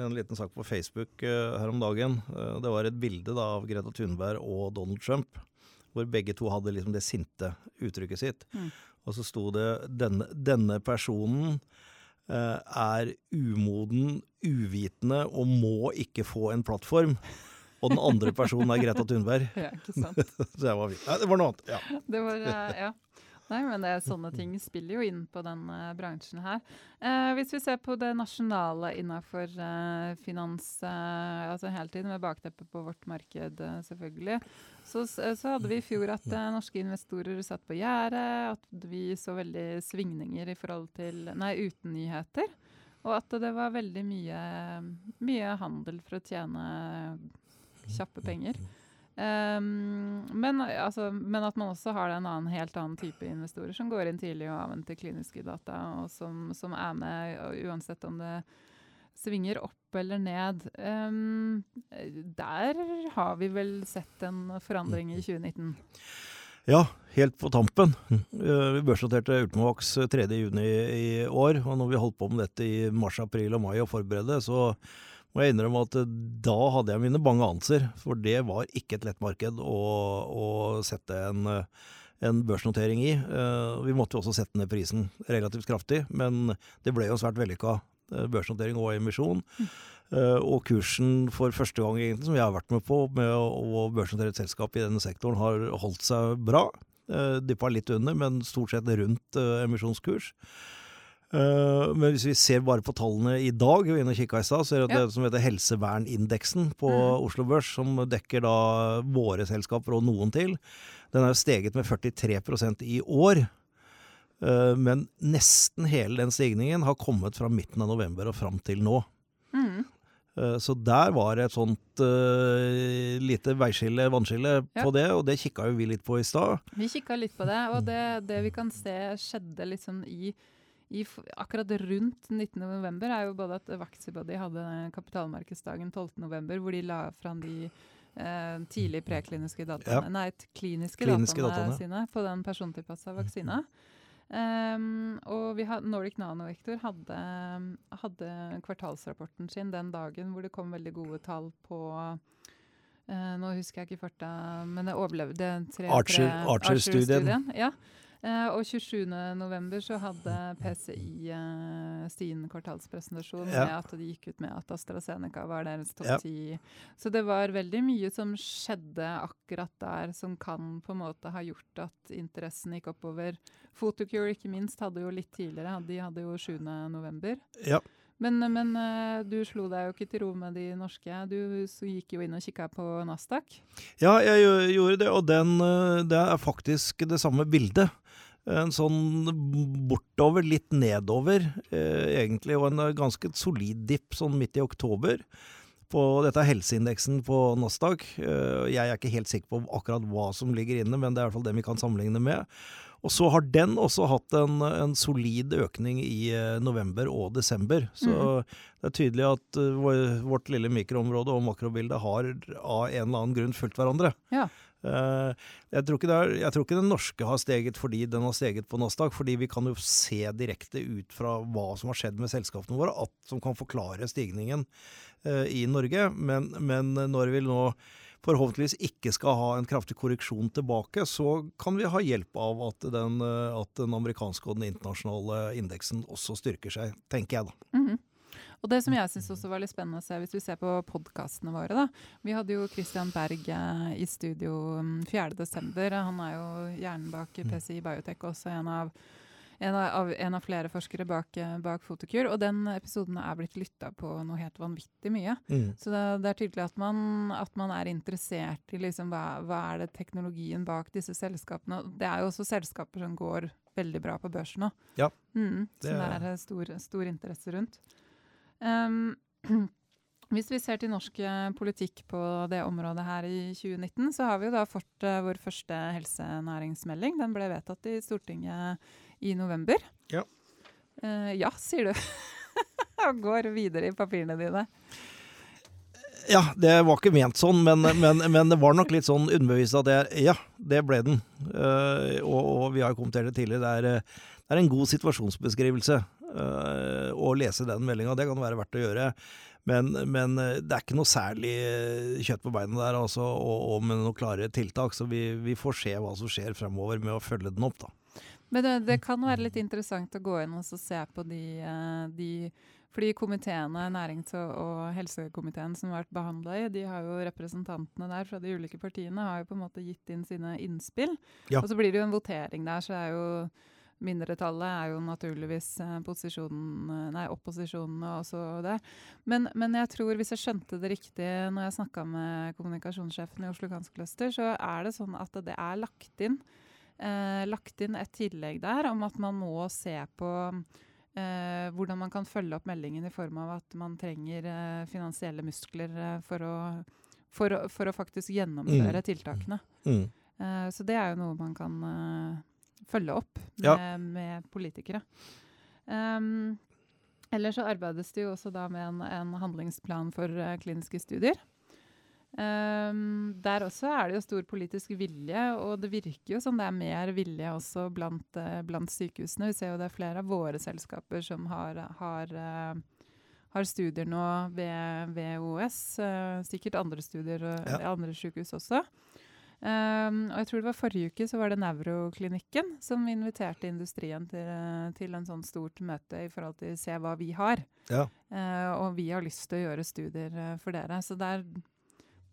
en liten sak på Facebook uh, her om dagen. Uh, det var et bilde da, av Greta Thunberg og Donald Trump, hvor begge to hadde liksom det sinte uttrykket sitt. Mm. Og så sto det denne, denne personen Eh, er umoden, uvitende og må ikke få en plattform. Og den andre personen er Greta Thunberg. <laughs> Ja, ikke sant. <laughs> Så jeg var, ja, det var noe annet. Ja. Det var, eh, ja. Nei, men det, sånne <laughs> ting spiller jo inn på den uh, bransjen her. Eh, hvis vi ser på det nasjonale innafor uh, finans, uh, altså hele tiden med bakteppet på vårt marked, selvfølgelig, så, så, hadde vi i fjor at norske investorer satt på gjerdet, at vi så veldig svingninger i forhold til Nei, uten nyheter. Og at det var veldig mye, mye handel for å tjene kjappe penger. Um, men, altså, men, at man også har en annen, helt annen type investorer som går inn tidlig og avventer kliniske data, og som, som er med uansett om det svinger opp eller ned. Um, der har vi vel sett en forandring i 2019? Ja, helt på tampen. Vi børsnoterte Ultimovax 3.6 i år, og når vi holdt på med dette i mars, april og mai og forberedte, så må jeg innrømme at eh, da hadde jeg mine bange anelser, for det var ikke et lett marked å, å sette en, eh, en, børsnotering i. Eh, vi måtte jo også sette ned prisen relativt kraftig, men det ble jo svært vellykka børsnotering og emisjon. Mm. Og kursen for første gang egentlig, som jeg har vært med på, med å, børsnotere et selskap i denne sektoren, har holdt seg bra. Dyppa litt under, men stort sett rundt emisjonskurs. Uh, men hvis vi ser bare på tallene i dag, og kikka i stad, så er det ja. det som heter helsevernindeksen på mm. Oslo Børs, som dekker da våre selskaper og noen til. Den er steget med 43% i år. Uh, men nesten hele den stigningen har kommet fra midten av november og fram til nå. Mm. Så der var det et sånt uh, lite veiskille, vannskille ja. på det, og det kikka jo vi litt på i stad. Vi kikka litt på det, og det, det, vi kan se skjedde liksom i, i akkurat rundt 19.11., er jo både at Vaxibody hadde kapitalmarkedsdagen 12.11., hvor de la fram de eh, tidlig prekliniske dataene, ja. nei, kliniske, kliniske dataene, dataene, sine på den persontilpassa vaksina. Um, og had, Nordic Nanovektor hadde, hadde, kvartalsrapporten sin den dagen hvor det kom veldig gode tall på uh, Nå husker jeg ikke farta, men det overlevde Archer-studien. Archer ja. Uh, og 27.11. så hadde PCI uh, eh, sin kvartalspresentasjon ja. med at de gikk ut med at AstraZeneca var deres topp ti. Ja. Så det var veldig mye som skjedde akkurat der som kan på en måte ha gjort at interessen gikk oppover. Photocure ikke minst hadde jo litt tidligere, de hadde jo 7.11. Ja. Men, men uh, du slo deg jo ikke til ro med de norske. Du gikk jo inn og kikka på Nasdaq. Ja, jeg gjorde det, og den, det er faktisk det samme bildet en sånn bortover, litt nedover, eh, egentlig, og en ganske solid dipp sånn midt i oktober. På, dette er helseindeksen på Nasdaq. Eh, jeg er ikke helt sikker på akkurat hva som ligger inne, men det er i hvert fall det vi kan sammenligne med. Og så har den også hatt en, en solid økning i eh, november og desember. Så mm. det er tydelig at uh, vårt lille mikroområde og makrobilde har av en eller annen grunn fulgt hverandre. Ja. Uh, jeg, tror er, jeg, tror ikke den norske har steget fordi den har steget på Nasdaq, fordi vi kan jo se direkte ut fra hva som har skjedd med selskapene våre, at, som kan forklare stigningen uh, i Norge. Men, men, når vi nå forhåpentligvis ikke skal ha en kraftig korreksjon tilbake, så kan vi ha hjelp av at den, uh, at den amerikanske og den internasjonale indeksen også styrker seg, tenker jeg da. Mm -hmm. Og det som jeg syns også var litt spennende å se, hvis vi ser på podkastene våre, da. Vi hadde jo Christian Berg eh, i studio 4.12. Mm, Han er jo hjernen bak. PCI Biotech, også en av en av, en av, flere forskere bak, eh, bak Fotokur. Og den episoden er blitt lytta på noe helt vanvittig mye. Mm. Så det, det, er tydelig at man, at man er interessert i liksom hva, hva, er det teknologien bak disse selskapene Det er jo også selskaper som går veldig bra på børsen nå. Ja, mm, det som det er stor, stor interesse rundt. Um, <clears throat> hvis vi ser til norsk eh, politikk på det området her i 2019, så har vi jo da fått vår første helsenæringsmelding. Den ble vedtatt i Stortinget i november. Ja. Uh, ja, sier du. <laughs> Og går videre i papirene dine. Ja, det var ikke ment sånn, men, men, men det var nok litt sånn underbevist at jeg, ja, det ble den. Uh, og, og, vi har jo kommentert det tidligere. Det er, det er en god situasjonsbeskrivelse uh, å lese den meldinga. Det kan være verdt å gjøre. Men, men, eh, det er ikke noe særlig eh, kjøtt på beina der, altså, og, og, med noen klare tiltak. Så vi, vi, får se hva som skjer fremover med å følge den opp, da. Men det, det kan være litt interessant å gå inn og se på de, de fordi komiteene, nærings- og, og helsekomiteen som har vært behandla i, de har jo representantene der fra de ulike partiene har jo på en måte gitt inn sine innspill. Ja. Og så blir det jo en votering der, så er jo Mindretallet er jo naturligvis posisjonen, nei, opposisjonen opposisjonene også det. Men, men, jeg tror, hvis jeg skjønte det riktig når jeg snakka med kommunikasjonssjefen i Oslo Kansk Cluster, så er det sånn at det er lagt inn, eh, lagt inn et tillegg der om at man må se på eh, hvordan man kan følge opp meldingen i form av at man trenger eh, finansielle muskler eh, for å, for, å, for, å, faktisk gjennomføre mm. tiltakene. Mm. så det er jo noe man kan følge opp med, ja. med politikere. Um, ellers så arbeides det jo også da med en, en handlingsplan for kliniske studier. Um, der også er det jo stor politisk vilje, og det virker jo som det er mer vilje også blant, uh, blant sykehusene. Vi ser jo det er flere av våre selskaper som har, har, uh, har studier nå ved, ved OS. sikkert andre studier og ja. andre sykehus også. Um, og jeg tror det var Forrige uke så var det Nevroklinikken som inviterte industrien til, til en sånn stort møte i forhold til å se hva vi har. Ja. Uh, og vi har lyst til å gjøre studier uh, for dere. Så der,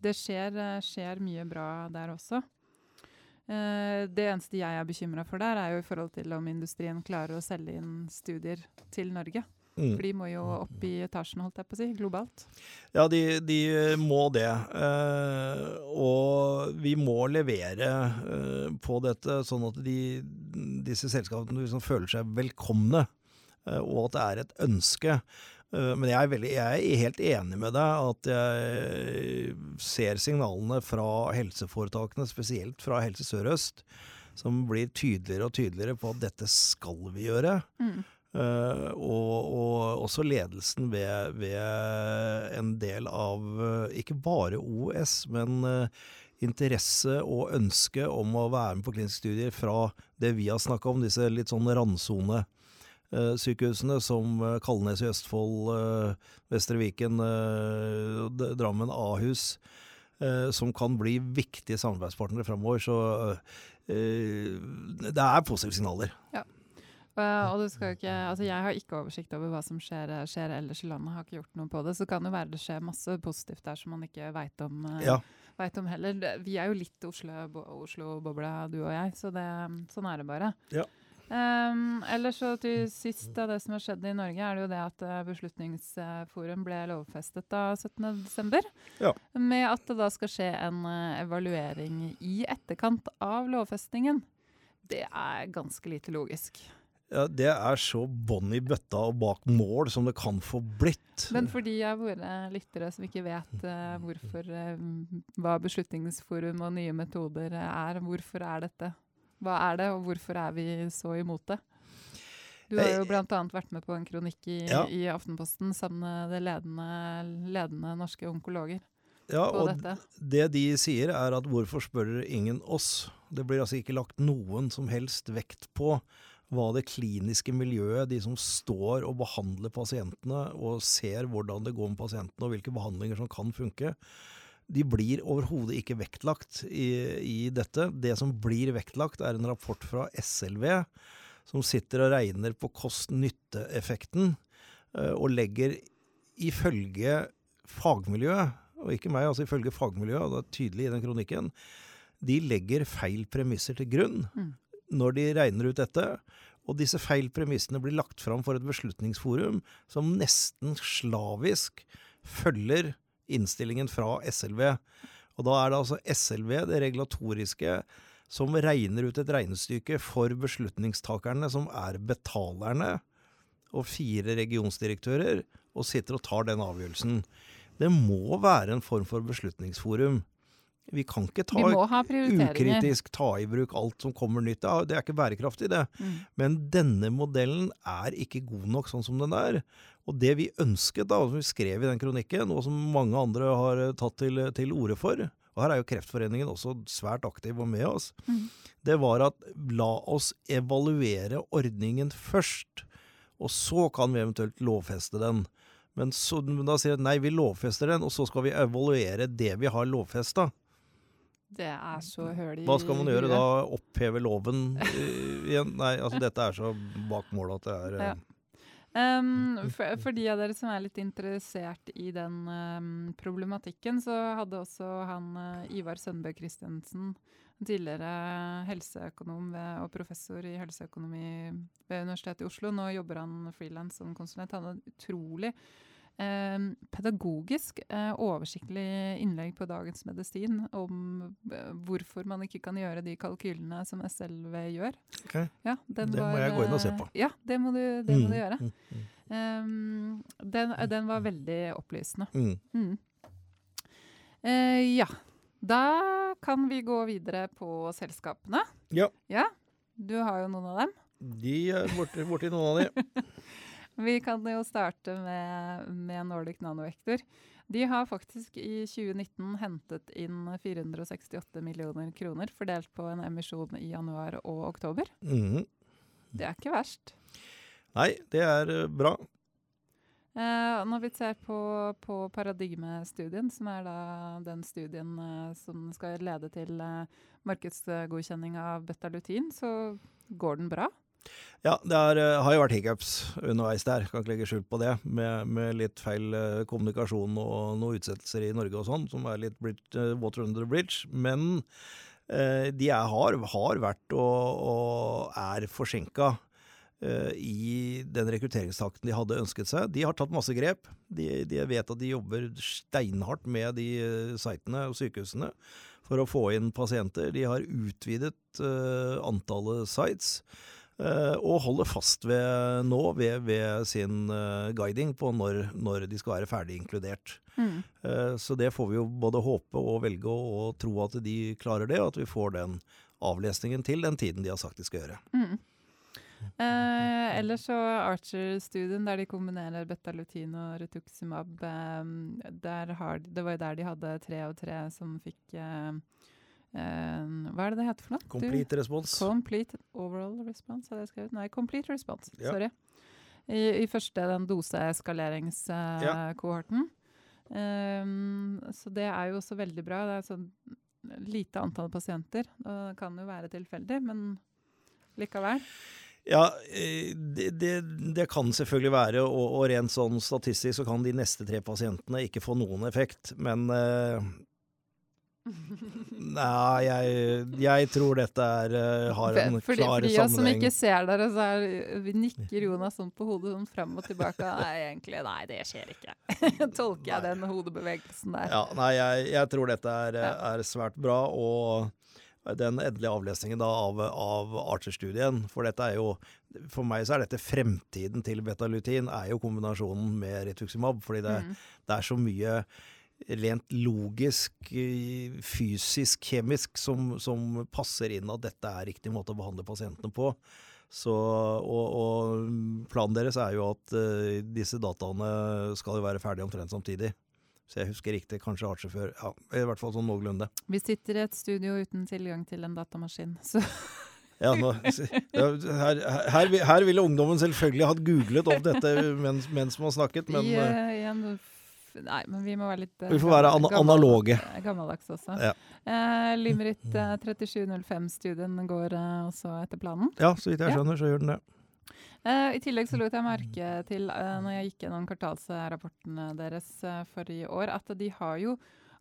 det skjer, uh, skjer, mye bra der også. det eneste jeg er bekymra for der, er jo i forhold til om industrien klarer å selge inn studier til Norge. Mm. For de må jo opp i etasjen, holdt jeg på å si, globalt. Ja, de, de må det. Eh, og vi må levere eh, på dette, sånn at de, disse selskapene liksom føler seg velkomne, eh, og at det er et ønske. Eh, men jeg er, veldig, jeg er, helt enig med deg at jeg ser signalene fra helseforetakene, spesielt fra Helse Sør-Øst, som blir tydeligere og tydeligere på at dette skal vi gjøre. Mm. Uh, og, og, også ledelsen ved, ved, en del av uh, ikke bare OS, men uh, interesse og ønske om å være med på kliniske studier fra det vi har snakka om, disse litt sånn randsone-sykehusene som Kalnes i Østfold, Vestre Viken, Drammen, Ahus, som kan bli viktige samarbeidspartnere framover. Så det er positive signaler. Ja. og du skal jo ikke, altså jeg har ikke oversikt over hva som skjer, skjer, ellers i landet. Har ikke gjort noe på det. Så kan det være det skjer masse positivt der som man ikke veit om, ja. om, heller. Vi er jo litt Oslo-bobla, Oslo du og jeg, så det, sånn er det bare. Ja. Um, ellers så til sist av det som har skjedd i Norge, er det jo det at uh, Beslutningsforum ble lovfestet da 17.12. Ja. Med at det da skal skje en evaluering i etterkant av lovfestingen. Det er ganske lite logisk. Ja, Det er så bånn i bøtta og bak mål som det kan få blitt. Men for de av våre lyttere som ikke vet uh, hvorfor, uh, hva Beslutningsforum og nye metoder er, hvorfor er dette? Hva er det, og hvorfor er vi så imot det? Du har jo bl.a. vært med på en kronikk i, ja. i Aftenposten sammen med det ledende, ledende norske onkologer. Ja, og dette. det de sier er at hvorfor spør ingen oss? Det blir altså ikke lagt noen som helst vekt på hva det kliniske miljøet, de som står og behandler pasientene og ser hvordan det går med pasientene og hvilke behandlinger som kan funke, de blir overhodet ikke vektlagt i, i, dette. Det som blir vektlagt, er en rapport fra SLV som sitter og regner på kost-nytte-effekten, eh, og legger ifølge fagmiljøet, og ikke meg, altså ifølge fagmiljøet, og det er tydelig i den kronikken, de legger feil premisser til grunn. Mm når de regner ut dette. Og disse feil premissene blir lagt fram for et beslutningsforum som nesten slavisk følger innstillingen fra SLV. Og da er det altså SLV, det regulatoriske, som regner ut et regnestykke for beslutningstakerne, som er betalerne, og fire regionsdirektører, og sitter og tar den avgjørelsen. Det må være en form for beslutningsforum. Vi kan ikke ta, ukritisk ta i bruk alt som kommer nytt. Det er ikke bærekraftig, det. Mm. Men denne modellen er ikke god nok sånn som den er. Og det vi ønsket, da, som vi skrev i den kronikken, og som mange andre har tatt til, til orde for, og her er jo Kreftforeningen også svært aktiv og med oss, mm. det var at la oss evaluere ordningen først. Og så kan vi eventuelt lovfeste den. Men så, da sier de nei, vi lovfester den, og så skal vi evaluere det vi har lovfesta. Det er så høl i Hva skal man gjøre da? Oppheve loven igjen? Nei, altså dette er så bak målet at det er ja. Um, for, for, de av dere som er litt interessert i den um, problematikken, så hadde også han uh, Ivar Sønbø Christensen, tidligere helseøkonom ved, og professor i helseøkonomi ved Universitetet i Oslo. Nå jobber han frilans som konsulent. Han hadde utrolig pedagogisk, eh, oversiktlig innlegg på Dagens Medisin om eh, hvorfor man ikke kan gjøre de kalkylene som SLV gjør. Okay. Ja, det må var, jeg gå inn og se på. Eh, ja, det må du, det mm, må du gjøre. Mm, um, den, den, var veldig opplysende. Mm. Uh, ja. Da kan vi gå videre på selskapene. Ja. ja. Du har jo noen av dem. De er borti, borti noen av de. <laughs> Vi kan jo starte med, med Nordic Nanovektor. De har faktisk i 2019 hentet inn 468 millioner kroner, fordelt på en emisjon i januar og oktober. Mm. Det er ikke verst. Nei, det er uh, bra. Eh, når vi ser på, på paradigmestudien, som er den studien eh, som skal lede til eh, markedsgodkjenning av betalutin, så går den bra. Ja, det er, eh, har jo vært hiccups underveis der, kan ikke legge skjul på det. Med, med litt feil eh, kommunikasjon og noen utsettelser i Norge og sånn, som er litt blitt uh, water under the bridge. Men eh, de er, har, har vært og, og er forsinka eh, i den rekrutteringstakten de hadde ønsket seg. De har tatt masse grep. De, de vet at de jobber steinhardt med de eh, sitene og sykehusene for å få inn pasienter. De har utvidet eh, antallet sites. Eh, og holder fast ved nå ved, ved sin uh, guiding på når, når, de skal være ferdig inkludert. Mm. Uh, så det får vi jo både håpe og velge og, og, tro at de klarer det, og at vi får den avlesningen til den tiden de har sagt de skal gjøre. Mm. Eh, ellers så Archer-studien, der de kombinerer betalutin og retuximab, eh, har, det var jo der de hadde tre og tre som fikk eh, Uh, hva er det det heter for noe? Complete du, response. Complete overall response, hadde jeg skrevet. Nei, complete response. Ja. Sorry. I, I, første den doseeskaleringskohorten. Uh, ja. um, så det er jo også veldig bra. Det er sånn lite antall pasienter. Det kan jo være tilfeldig, men likevel. Ja, eh, det, det, det, kan selvfølgelig være, og, og, rent sånn statistisk så kan de neste tre pasientene ikke få noen effekt. Men uh, Nei, jeg, jeg, tror dette er, uh, har en for, klar sammenheng. For de som ikke ser dere, så er, vi nikker Jonas sånn på hodet sånn frem og tilbake. Nei, egentlig, nei, det skjer ikke. <laughs> Tolker jeg nei. den hodebevegelsen der. Ja, nei, jeg, jeg tror dette er, er, svært bra. Og den endelige avlesningen da, av, av Archer-studien, for dette er jo For meg så er dette fremtiden til betalutin, er jo kombinasjonen med rituximab. Fordi det, mm. det er så mye rent logisk, fysisk, kjemisk som, som, passer inn at dette er riktig måte å behandle pasientene på. Så, og, og, planen deres er jo at uh, disse dataene skal jo være ferdige omtrent samtidig. Så jeg husker riktig, kanskje artsjåfør. Ja, I hvert fall sånn noenlunde. Vi sitter i et studio uten tilgang til en datamaskin, så <laughs> ja, nå, her, her, her, ville ungdommen selvfølgelig hatt googlet opp dette mens, mens man snakket, men I, uh, i en Nei, men vi må være litt Vi får være an analoge. Gammeldags også. Ja. Eh, Limeritt eh, 3705-studien går eh, også etter planen? Ja, så vidt jeg skjønner, ja. så gjør den det. Uh, I tillegg så lot jeg merke til, uh, når jeg gikk gjennom kvartalsrapportene deres uh, forrige år, at de har jo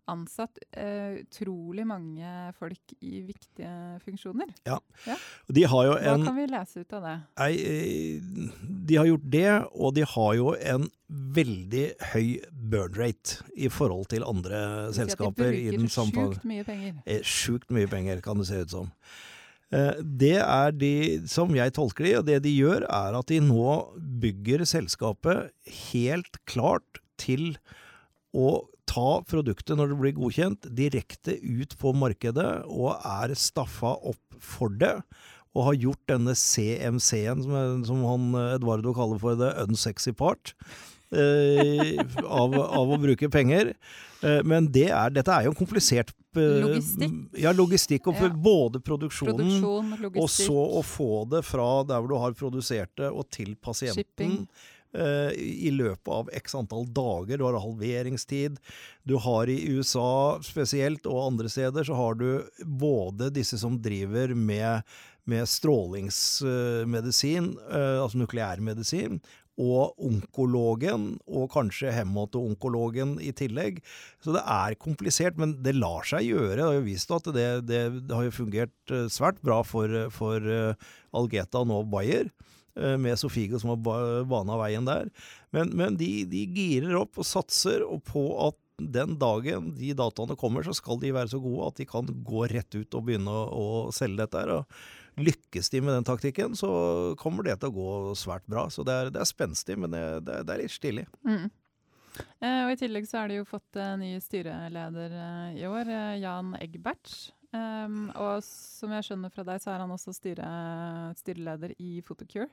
ansatt uh, utrolig mange folk i viktige funksjoner. Ja. ja. De har jo Hva kan vi lese ut av det? Nei, de har gjort det, og de har jo en veldig høy burn rate i forhold til andre selskaper. De bruker sjukt mye penger. Eh, sjukt mye penger, kan det se ut som. Eh, det er de, som jeg tolker de, og det de gjør, er at de nå bygger selskapet helt klart til å ta produktet når det blir godkjent, direkte ut på markedet, og er staffa opp for det. Og har gjort denne CMC-en, som, som, han Edvardo kaller for the unsexy part, eh, av, av, å bruke penger. Eh, men det er, dette er jo en komplisert eh, Logistikk? Ja, logistikk. Og ja. både produksjonen, Produksjon, og så å få det fra der hvor du har produsert det, og til pasienten. Shipping Eh, i løpet av x antall dager. Du har halveringstid. Du har i USA spesielt, og andre steder, så har du både disse som driver med, med strålingsmedisin, eh, altså nukleærmedisin, og onkologen, og kanskje hematonkologen i tillegg. Så det er komplisert, men det lar seg gjøre. Det har jo vist at det, det, det har fungert eh, svært bra for, for Algeta og nå Bayer. Eh, med Sofigo som har bana veien der. Men, men de, de, girer opp og satser på at den dagen de dataene kommer, så skal de være så gode at de kan gå rett ut og begynne å, å selge dette. her, og Lykkes de med den taktikken, så kommer det til å gå svært bra. Så det er, det er spenstig, men det, det, det er litt stilig. Mm. Eh, og I tillegg så har de jo fått eh, ny styreleder eh, i år, uh, Jan Egbert. Um, og som jeg skjønner fra deg, så er han også styre, styreleder i Photocure.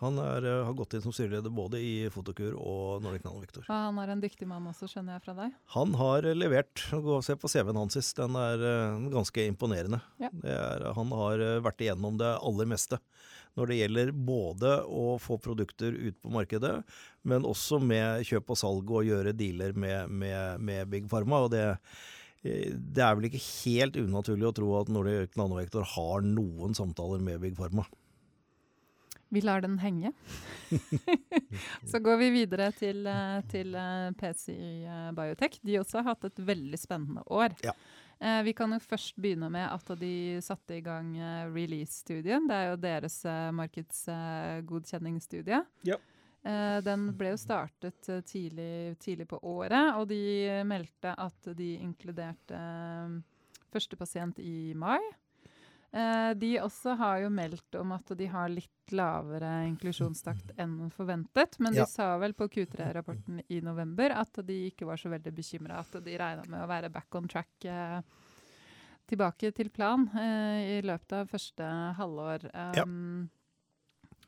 Han er, eh, har gått inn som styreleder både i Fotokur og Nordic Nanovektor. Og han er en dyktig mann også, skjønner jeg fra deg. Han har eh, levert. Gå og se på CV-en hans. Den er uh, ganske imponerende. Ja. Det er, han har vært igjennom det aller meste. Når det gjelder både å få produkter ut på markedet, men også med kjøp og salg og gjøre dealer med, med, med Big Pharma. Og det, det er vel ikke helt unaturlig å tro at Nordic Nanovektor har noen samtaler med Big Pharma. Vi lar den henge. <laughs> så går vi videre til, eh, til PC eh, Biotech. De også har hatt et veldig spennende år. Ja. Eh, vi kan jo først begynne med at de satte i gang release-studien. Det er jo deres markedsgodkjenningsstudie. Ja. Eh, den ble jo startet eh, tidlig, tidlig på året, og de meldte at de inkluderte eh, første pasient i mai. De også har jo meldt om at de har litt lavere inklusjonstakt enn forventet, men Ja. de sa vel på Q3-rapporten i november at de ikke var så veldig bekymra, at de regna med å være back on track tilbake til plan eh, i løpet av første halvår. Ja.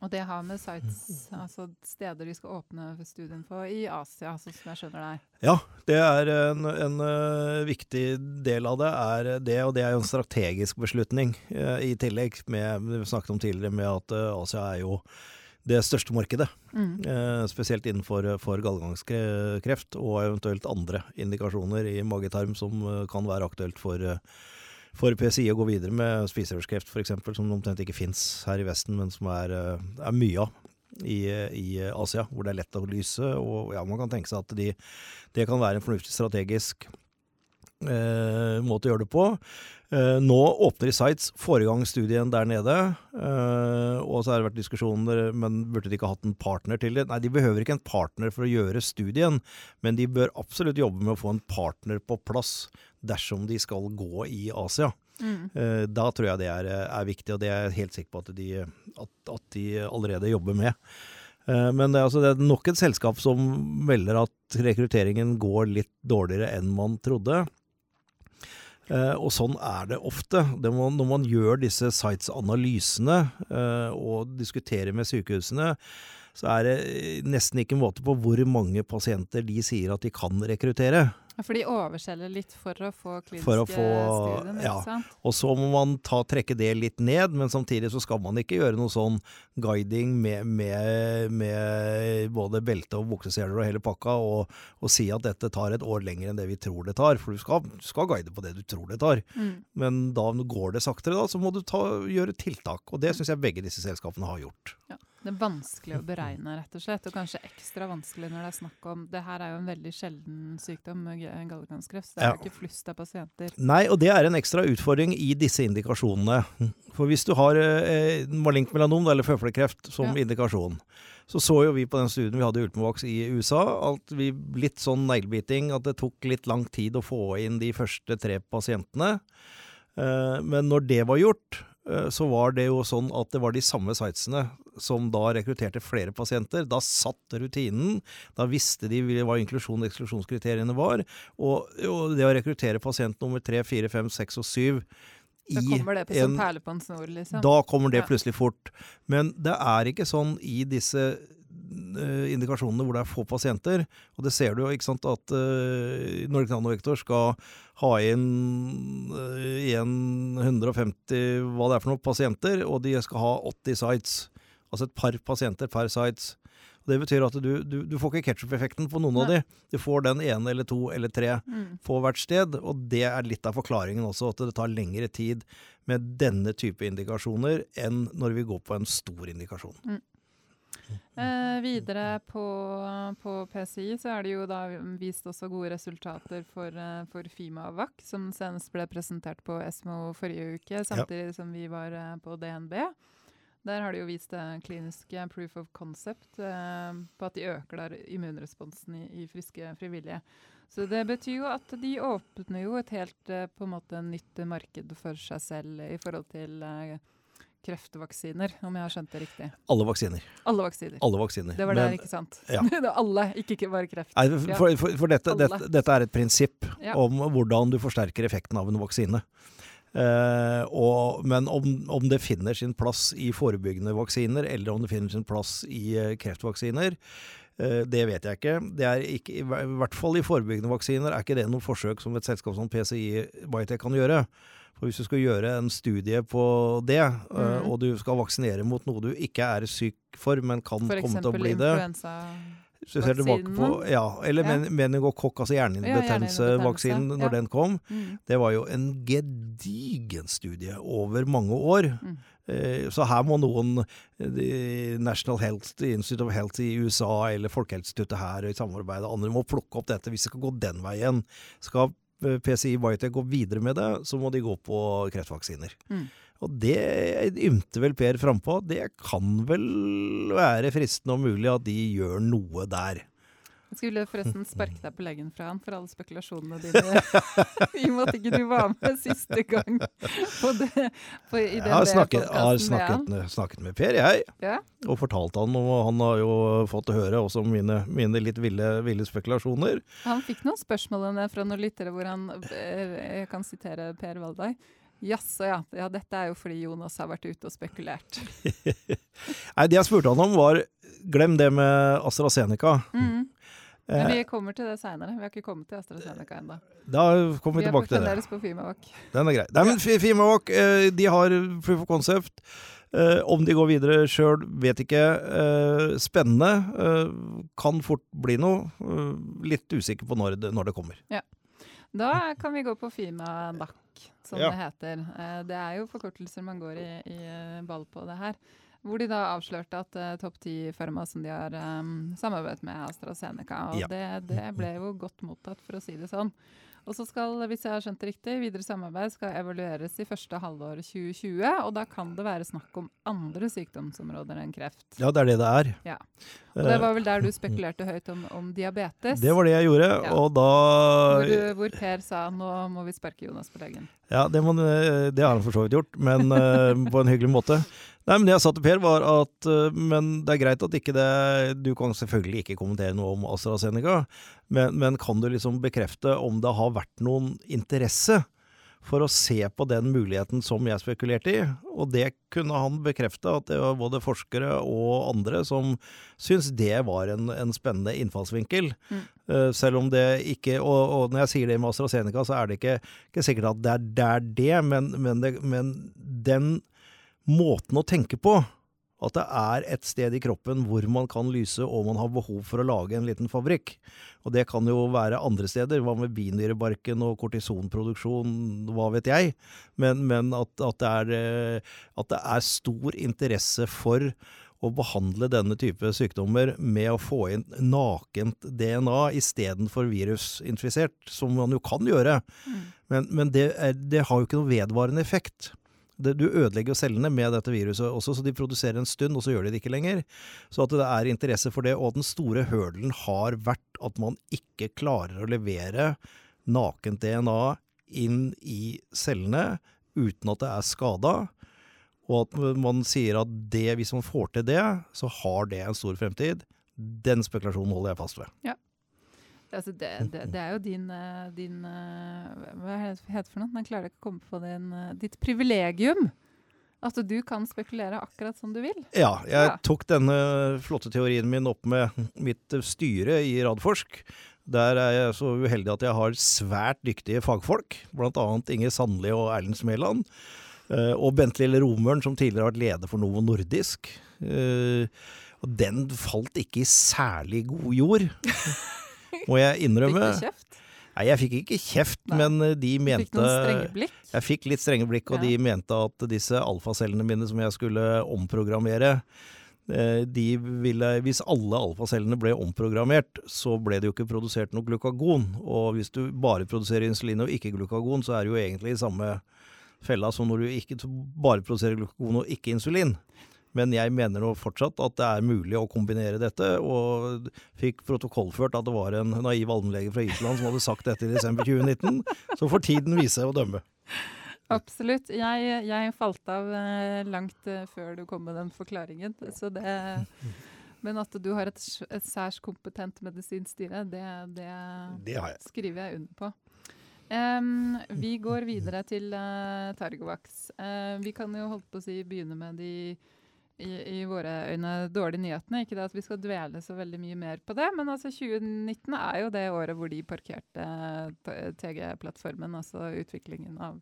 Og det har med sites, altså steder de skal åpne studien for i Asia, altså som jeg skjønner det er. Ja, det er en, en eh, viktig del av det, er det, og det er jo en strategisk beslutning eh, i tillegg. Med, vi snakket om tidligere med at eh, Asia er jo det største markedet. Mm. Spesielt innenfor for gallegangskreft og eventuelt andre indikasjoner i magetarm som kan være aktuelt for, eh, for PCI å gå videre med spiserørskreft f.eks., som omtrent ikke fins her i Vesten, men som er, eh, er mye av i, i Asia, hvor det er lett å lyse. Og ja, man kan tenke seg at de, det kan være en fornuftig strategisk måte å gjøre det på. Eh, nå åpner de sites, får i gang studien der nede. eh, og så har det vært diskusjoner, men burde de ikke hatt en partner til det? Nei, de behøver ikke en partner for å gjøre studien, men de bør absolutt jobbe med å få en partner på plass dersom de skal gå i Asia. Mm. Eh, Da tror jeg det er, er viktig, og det er jeg helt sikker på at de, at, at de allerede jobber med. Eh, Men det er, altså, det er nok et selskap som melder at rekrutteringen går litt dårligere enn man trodde. Eh, og sånn er det ofte. Det må, når man gjør disse sites-analysene eh, og diskuterer med sykehusene, så er det nesten ikke en måte på hvor mange pasienter de sier at de kan rekruttere. For de overselger litt for å få kliniske å få- studier, ja. sant? Og så må man ta, trekke det litt ned, men samtidig så skal man ikke gjøre noe sånn guiding med, med, med både belte og bukseseler og hele pakka, og, og si at dette tar et år lenger enn det vi tror det tar. For du skal, du skal guide på det du tror det tar. Mm. Men da går det saktere, da, så må du ta, gjøre tiltak. Og det syns jeg begge disse selskapene har gjort. Ja. Det er vanskelig å beregne, rett og slett. Og kanskje ekstra vanskelig når det er snakk om Det her er jo en veldig sjelden sykdom, gallegangskreft. Så det er Ja. jo ikke flust av pasienter. Nei, og det er en ekstra utfordring i disse indikasjonene. For hvis du har eh, malignt melanom, eller føflekkreft, som Ja. indikasjon, så så jo vi på den studien vi hadde i Ultimovax i USA, at vi litt sånn neglebiting, at det tok litt lang tid å få inn de første tre pasientene. Eh, men når det var gjort, så var det jo sånn at det var de samme sitesene som da rekrutterte flere pasienter. Da satt rutinen. Da visste de hva inklusjon- og eksklusjonskriteriene var. Og, og det å rekruttere pasient nummer tre, fire, fem, seks og syv Da kommer det en, som perle på en snor, liksom. da kommer det plutselig fort. Men det er ikke sånn i disse eh, indikasjonene hvor det er få pasienter. Og det ser du jo, ikke sant, at uh, Nordic Nanovektor skal ha inn uh, igjen 150 hva det er for noen pasienter, og de skal ha 80 sites. Altså et par pasienter per sites. Det betyr at du, du, du får ikke ketsjup-effekten på noen av de. Du får den ene eller to eller tre Mm. på hvert sted, og det er litt av forklaringen også, at det tar lengre tid med denne type indikasjoner enn når vi går på en stor indikasjon. Eh, videre på, på PCI så er det jo da vist også gode resultater for, eh, for Fimavac, som senest ble presentert på Esmo forrige uke, samtidig som vi var eh, på DNB. Der har de jo vist det kliniske proof of concept eh, på at de øker der immunresponsen i, i friske frivillige. Så det betyr jo at de åpner jo et helt eh, på en måte nytt marked for seg selv i forhold til eh, kreftvaksiner, om jeg har skjønt det riktig. Alle vaksiner. Alle vaksiner. Alle vaksiner. Det var Men- der, ikke sant? ja. <laughs> det alle, ikke, bare kreft. Nei, for, for, for dette, dette, dette er et prinsipp Ja. om hvordan du forsterker effekten av en vaksine. Uh, og, men om, om det finner sin plass i forebyggende vaksiner, eller om det finner sin plass i uh, kreftvaksiner, uh, det vet jeg ikke. Det er ikke. I hvert fall i forebyggende vaksiner er ikke det noe forsøk som et selskap som PCI Biotech kan gjøre. For Hvis du skal gjøre en studie på det, mm. Mhm. og du skal vaksinere mot noe du ikke er syk for, men kan For komme til å bli det hvis du ser tilbake på, ja, eller Ja. men, meningokokk, altså Ja, hjernehinnebetennelsevaksinen, hjernehinnebetennelse, når ja. den kom, Mm. det var jo en gedigen studie over mange år. Mm. Eh, Så her må noen, eh, National Health Institute of Health i USA eller Folkehelseinstituttet her i samarbeid andre må plukke opp dette hvis det skal gå den veien. Skal eh, PCI Biotech gå videre med det, så må de gå på kreftvaksiner. Mm. Og det ymte vel Per frampå. Det kan vel være fristende og mulig at de gjør noe der. Jeg skulle forresten sparke deg på leggen fra han for alle spekulasjonene dine. <laughs> I og med at ikke du var med siste gang på det, på, i den Jeg har, snakket, har med snakket, han. snakket med Per, jeg, Ja. og fortalt han, og han har jo fått høre også mine, mine litt ville, ville spekulasjoner. Han fikk noen spørsmål fra noen lyttere hvor han eh, Jeg kan sitere Per Valdai. Jaså ja. ja. Dette er jo fordi Jonas har vært ute og spekulert. <laughs> Nei, Det jeg spurte han om, var glem det med AstraZeneca. Mm. Men Eh, vi kommer til det seinere. Vi har ikke kommet til AstraZeneca ennå. da kommer vi Vi er tilbake til det. fremdeles på Fimavåg. Den er grei. Nei, men Fi- Fimawalk, eh, de har proof of concept. Eh, om de går videre sjøl, vet ikke. Eh, spennende. Eh, kan fort bli noe. Eh, litt usikker på når det, når det kommer. Da kan vi gå på Fima DAC, som Ja. det heter. Eh, Det er jo forkortelser man går i, i eh, ball på det her. Hvor de da avslørte at uh, topp ti-firma som de har um, samarbeidet med, AstraZeneca. Og Ja. det, det ble jo godt mottatt, for å si det sånn. Og så skal, hvis jeg har skjønt det riktig, videre samarbeid skal evalueres i første halvår 2020. Og da kan det være snakk om andre sykdomsområder enn kreft. Ja, det er det det er. Ja. Og det Eh, var vel der du spekulerte <laughs> høyt om, om diabetes. det var det jeg gjorde, Ja. og da hvor, hvor Per sa nå må vi sparke Jonas på leggen. Ja, det, må, det har han for så vidt gjort, men eh, på en hyggelig måte. Nei, men Det jeg sa til Per, var at eh, men det er greit at ikke det Du kan selvfølgelig ikke kommentere noe om AstraZeneca, men, men kan du liksom bekrefte om det har vært noen interesse for å se på den muligheten som jeg spekulerte i? Og det kunne han bekrefte, at det var både forskere og andre som syntes det var en, en spennende innfallsvinkel. Mm. Eh, selv om det ikke og, og når jeg sier det med AstraZeneca, så er det ikke, ikke sikkert at det er det, er det men, men, det, men den måten å tenke på, at det er et sted i kroppen hvor man kan lyse og man har behov for å lage en liten fabrikk. Og det kan jo være andre steder. Hva med binyrebarken og kortisonproduksjon, hva vet jeg. Men, men at, at, det er, eh, at det er stor interesse for å behandle denne type sykdommer med å få inn nakent DNA istedenfor virusinfisert, som man jo kan gjøre. Mm. Men, men det, er, det har jo ikke noe vedvarende effekt. Det, du ødelegger jo cellene med dette viruset også, så de produserer en stund, og så gjør de det ikke lenger. Så at det er interesse for det, og den store hølen har vært at man ikke klarer å levere nakent DNA inn i cellene uten at det er skada. Og at man sier at det, hvis man får til det, så har det en stor fremtid. Den spekulasjonen holder jeg fast ved. Altså det, det, det er jo din, eh, din eh, Hva heter det for noe? Jeg klarer ikke å komme på din, eh, ditt privilegium. At du kan spekulere akkurat som du vil. Ja, jeg Ja. tok denne flotte teorien min opp med mitt styre i Radforsk. Der er jeg så uheldig at jeg har svært dyktige fagfolk, bl.a. Inger Sandli og Erlend Smeland. Og Bent Lille Romøren, som tidligere har vært leder for Novo Nordisk. Og den falt ikke i særlig god jord, <laughs> <laughs> må jeg innrømme. Fikk du kjeft? Nei, jeg fikk ikke kjeft, Nei. men de mente Fikk noen strenge blikk? jeg fikk litt strenge blikk, og Ja. de mente at disse alfacellene mine som jeg skulle omprogrammere eh, de ville, Hvis alle alfacellene ble omprogrammert, så ble det jo ikke produsert noe glukagon. Og hvis du bare produserer insulin og ikke glukagon, så er det jo egentlig i samme fella som når du ikke bare produserer glukagon og ikke insulin. Men jeg mener nå fortsatt at det er mulig å kombinere dette, og fikk protokollført at det var en naiv allmennlege fra Island som hadde sagt dette i desember 2019. Så får tiden vise å dømme. Absolutt. Jeg, jeg falt av eh, langt eh, før du kom med den forklaringen. Så det, <laughs> men at du har et, et særs kompetent medisinstyre, det, det, Det jeg. skriver jeg under på. Um, vi går videre til uh, Targovax. Uh, vi kan jo holdt på å si begynne med de i, i våre øyne dårlige nyhetene. Ikke det at vi skal dvele så veldig mye mer på det, men altså 2019 er jo det året hvor de parkerte TG-plattformen, altså utviklingen av,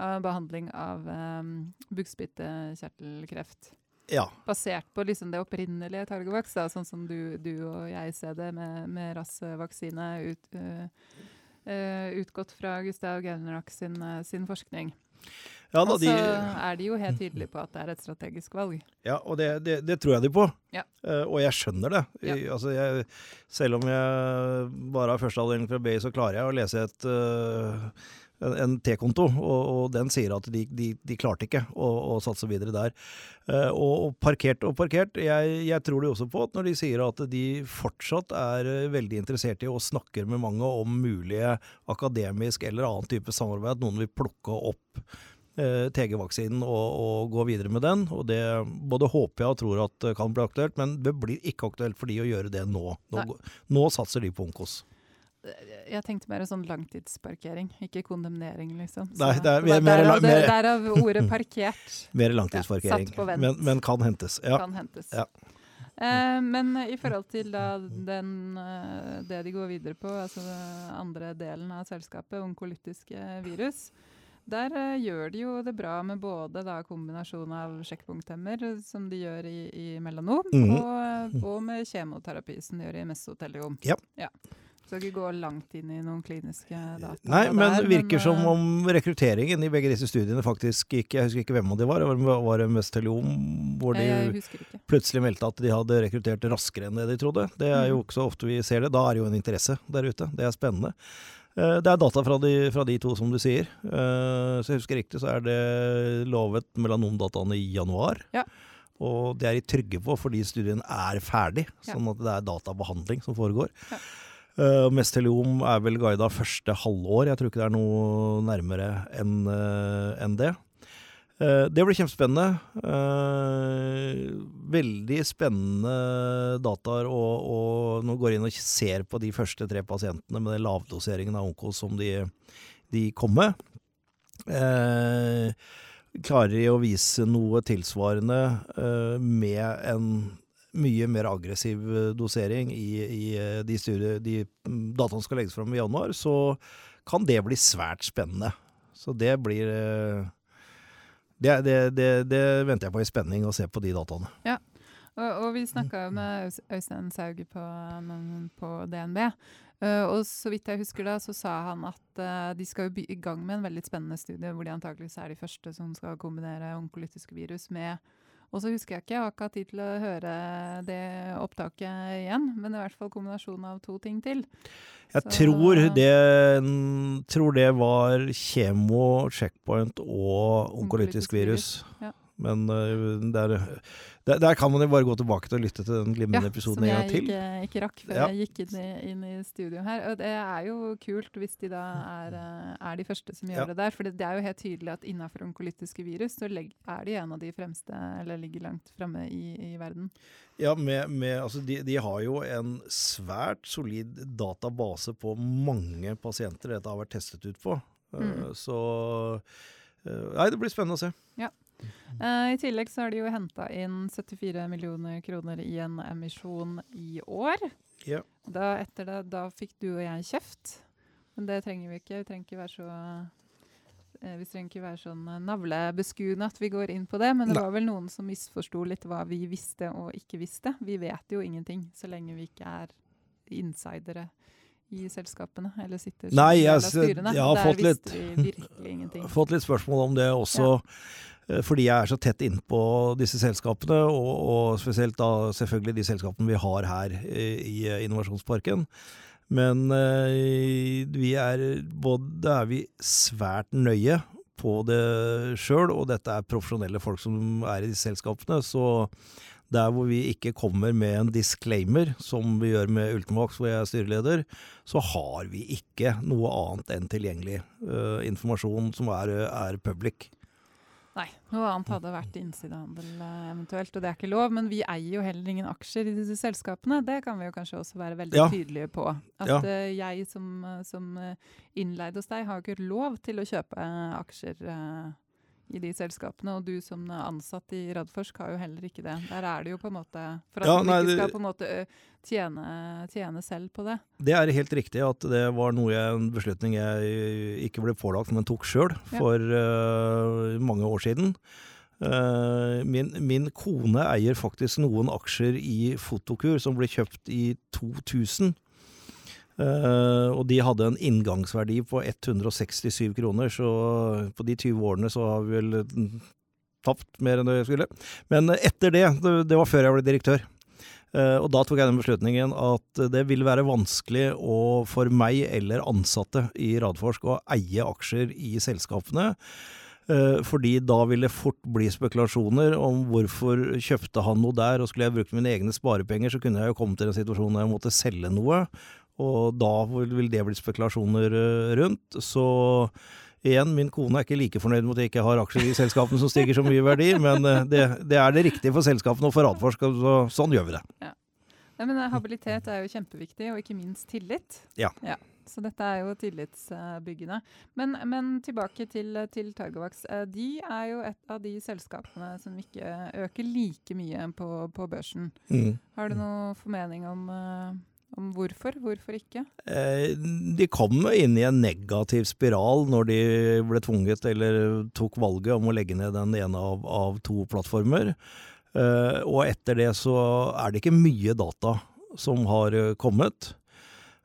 av behandling av um, bukspyttkjertelkreft. Ja. Basert på liksom det opprinnelige Targovax, da, sånn som du, du og jeg ser det med, med RAS-vaksine ut, uh, uh, utgått fra Gustav Gelnerak sin, sin forskning. Ja, da, og så de, er de jo helt tydelige på at det er et strategisk valg. ja og det, det, det tror jeg de på. Ja. Uh, og jeg skjønner det. Ja. I- Altså, jeg, selv om jeg bare har førsteavdeling fra BI, så klarer jeg å lese et, eh, en, T-konto, og, og den sier at de, de, de klarte ikke å, å satse videre der. Uh, og, og parkert og parkert. Jeg, jeg tror de også på at når de sier at de fortsatt er eh, veldig interessert i og snakker med mange om mulige akademisk eller annen type samarbeid, at noen vil plukke opp uh, TG-vaksinen og, og gå videre med den. Og det både håper jeg og tror at kan bli aktuelt, men det blir ikke aktuelt for de å gjøre det nå. Nå, nå satser de på Onkos. Jeg tenkte mer sånn langtidsparkering, ikke kondemnering, liksom. Nei, det er Så mer- derav, mer- derav ordet <laughs> parkert Mer langtidsparkering, satt på vent. men, men kan hentes. Ja. kan hentes. Ja. Eh, men i forhold til da den, eh, det de går videre på, altså den andre delen av selskapet, onkolytiske virus, der eh, gjør de jo det bra med både da kombinasjon av sjekkpunkthemmer, som de gjør i, i melanom, Mhm. og, og med kjemoterapi, som de gjør i mesoteliom. Ja. Så ikke gå langt inn i noen kliniske data. Nei, men det virker eh, som om rekrutteringen i begge disse studiene faktisk ikke Jeg husker ikke hvem de var. Det var, det Mesteliom hvor de plutselig meldte at de hadde rekruttert raskere enn det de trodde. Det er jo Mhm. ikke så ofte vi ser det. Da er det jo en interesse der ute. Det er spennende. Eh, Det er data fra de, fra de to, som du sier. Eh, Så jeg husker riktig, så er det lovet melanomdataene i januar. Ja. Og det er de trygge på, fordi studien er ferdig. Sånn at det er databehandling som foregår. Ja. Uh, Mesteliom er vel guida første halvår. Jeg tror ikke det er noe nærmere enn uh, en det. Uh, det blir kjempespennende. Uh, veldig spennende dataer. Og, og nå går jeg inn og ser på de første tre pasientene med den lavdoseringen av Onkos som de, de kom med eh, Klarer de å vise noe tilsvarende eh, med en mye mer aggressiv eh, dosering i, i eh, de, studier, de mm, dataene som skal legges fram i januar, så kan det bli svært spennende. Så det blir eh, det, det, det, det venter jeg på i spenning, å se på de dataene. Og, og vi snakka med Øystein Sauge på, på DNB. Uh, og så vidt jeg husker da, så sa han at uh, de skal i gang med en veldig spennende studie, hvor de antakeligvis er de første som skal kombinere onkolytiske virus med Og så husker jeg ikke, jeg har ikke hatt tid til å høre det opptaket igjen, men i hvert fall kombinasjonen av to ting til. Jeg Så- tror, det, tror det var kjemo, checkpoint og onkolytisk virus. virus, ja. Men øh, der, der, der kan man jo bare gå tilbake til å lytte til den glimrende episoden som en jeg gang til. ikke, ikke rakk før Ja. jeg gikk inn i, inn i studio her. Og det er jo kult hvis de da er, eh, er de første som gjør Ja. det der. For det, er jo helt tydelig at innenfor onkolytiske virus så er de en av de fremste, eller ligger langt framme i, i verden. Ja, med, med, altså de, de har jo en svært solid database på mange pasienter dette har vært testet ut på. Uh, Mm. Så Nei, det blir spennende å se. Eh, I tillegg så har de jo henta inn 74 millioner kroner i en emisjon i år. Ja. Da, etter det, da fikk du og jeg kjeft. Men det trenger vi ikke. Vi trenger ikke være så eh, vi trenger ikke være sånn eh, navlebeskuende at vi går inn på det, men det var vel noen som misforsto litt hva vi visste og ikke visste. Vi vet jo ingenting så lenge vi ikke er insidere i selskapene eller sitter jeg styrene. jeg har Der fått litt- vi virkelig ingenting. <laughs> fått litt spørsmål om det også. eh, Fordi jeg er så tett innpå disse selskapene, og, og spesielt da selvfølgelig de selskapene vi har her eh, i eh, Innovasjonsparken. Men eh, vi er både er vi svært nøye på det sjøl, og dette er profesjonelle folk som er i disse selskapene. Så Der hvor vi ikke kommer med en disclaimer, som vi gjør med Ultimax, hvor jeg er styreleder, så har vi ikke noe annet enn tilgjengelig uh, informasjon som er, er public. Nei, noe annet hadde vært innsidehandel uh, eventuelt, og det er ikke lov. Men vi eier jo heller ingen aksjer i disse selskapene. Det kan vi jo kanskje også være veldig ja. tydelige på. At ja. uh, jeg som, som innleid hos deg har jo ikke lov til å kjøpe aksjer i de selskapene. Og du som ansatt i Radforsk har jo heller ikke det. Der er det jo på en måte For at ja, du ikke skal på en måte tjene, tjene, selv på det. Det er helt riktig at det var noe jeg, en beslutning jeg ikke ble pålagt, men tok sjøl for ja. uh, mange år siden. Uh, min, min, kone eier faktisk noen aksjer i Fotokur som ble kjøpt i 2000. Uh, og de hadde en inngangsverdi på 167 kroner, så på de 20 årene så har vi vel tapt mer enn det vi skulle. Men etter det, det var før jeg ble direktør, uh, og da tok jeg den beslutningen at det ville være vanskelig å, for meg eller ansatte i Radforsk å eie aksjer i selskapene. Uh, fordi da ville det fort bli spekulasjoner om hvorfor kjøpte han noe der, og skulle jeg brukt mine egne sparepenger, så kunne jeg jo komme til en situasjon der jeg måtte selge noe, og da vil det bli spekulasjoner eh, rundt. Så igjen, min kone er ikke like fornøyd med at jeg ikke har aksjer i selskapene som stiger så mye verdi, <laughs> men eh, det, det, er det riktige for selskapene og for Radforsk, så sånn gjør vi det. Ja. Nei, men eh, Habilitet er jo kjempeviktig, og ikke minst tillit. Ja. ja. Så dette er jo tillitsbyggende. Men, men tilbake til, til Targovax. De er jo et av de selskapene som ikke øker like mye på, på børsen. Mm. Har du noen formening om om hvorfor? Hvorfor ikke? Eh, de kom inn i en negativ spiral når de ble tvunget, eller tok valget om å legge ned den ene av, av to plattformer. Eh, og etter det så er det ikke mye data som har eh, kommet.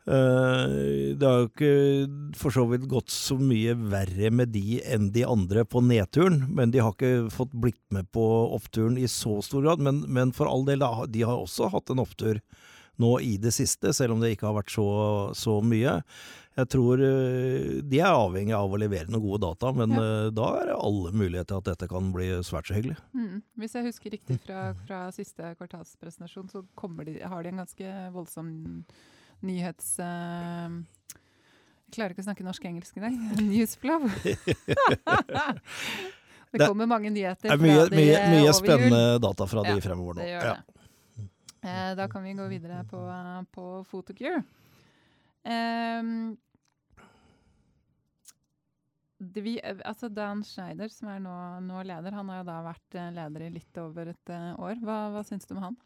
Eh, det har jo ikke for så vidt gått så mye verre med de enn de andre på nedturen, men de har ikke fått blitt med på oppturen i så stor grad. Men, men for all del, de har også hatt en opptur nå i det siste, selv om det ikke har vært så, så mye. Jeg tror eh, de er avhengig av å levere noen gode data, men ja. Eh, da er det alle muligheter til at dette kan bli svært så hyggelig. Mm. Hvis jeg husker riktig fra, fra siste kvartalspresentasjon, så de, har de en ganske voldsom nyhets... Uh, jeg klarer ikke å snakke norsk-engelsk i dag. <laughs> Newsflow. <laughs> det kommer mange nyheter fra mye, de mye, mye spennende data fra de fremover nå. Det gjør det. Eh, da kan vi gå videre på, på Photocure. Eh, vi, altså Dan Schneider, som er nå, nå, leder, han har jo da vært eh, leder i litt over et år. Hva, hva syns du om han?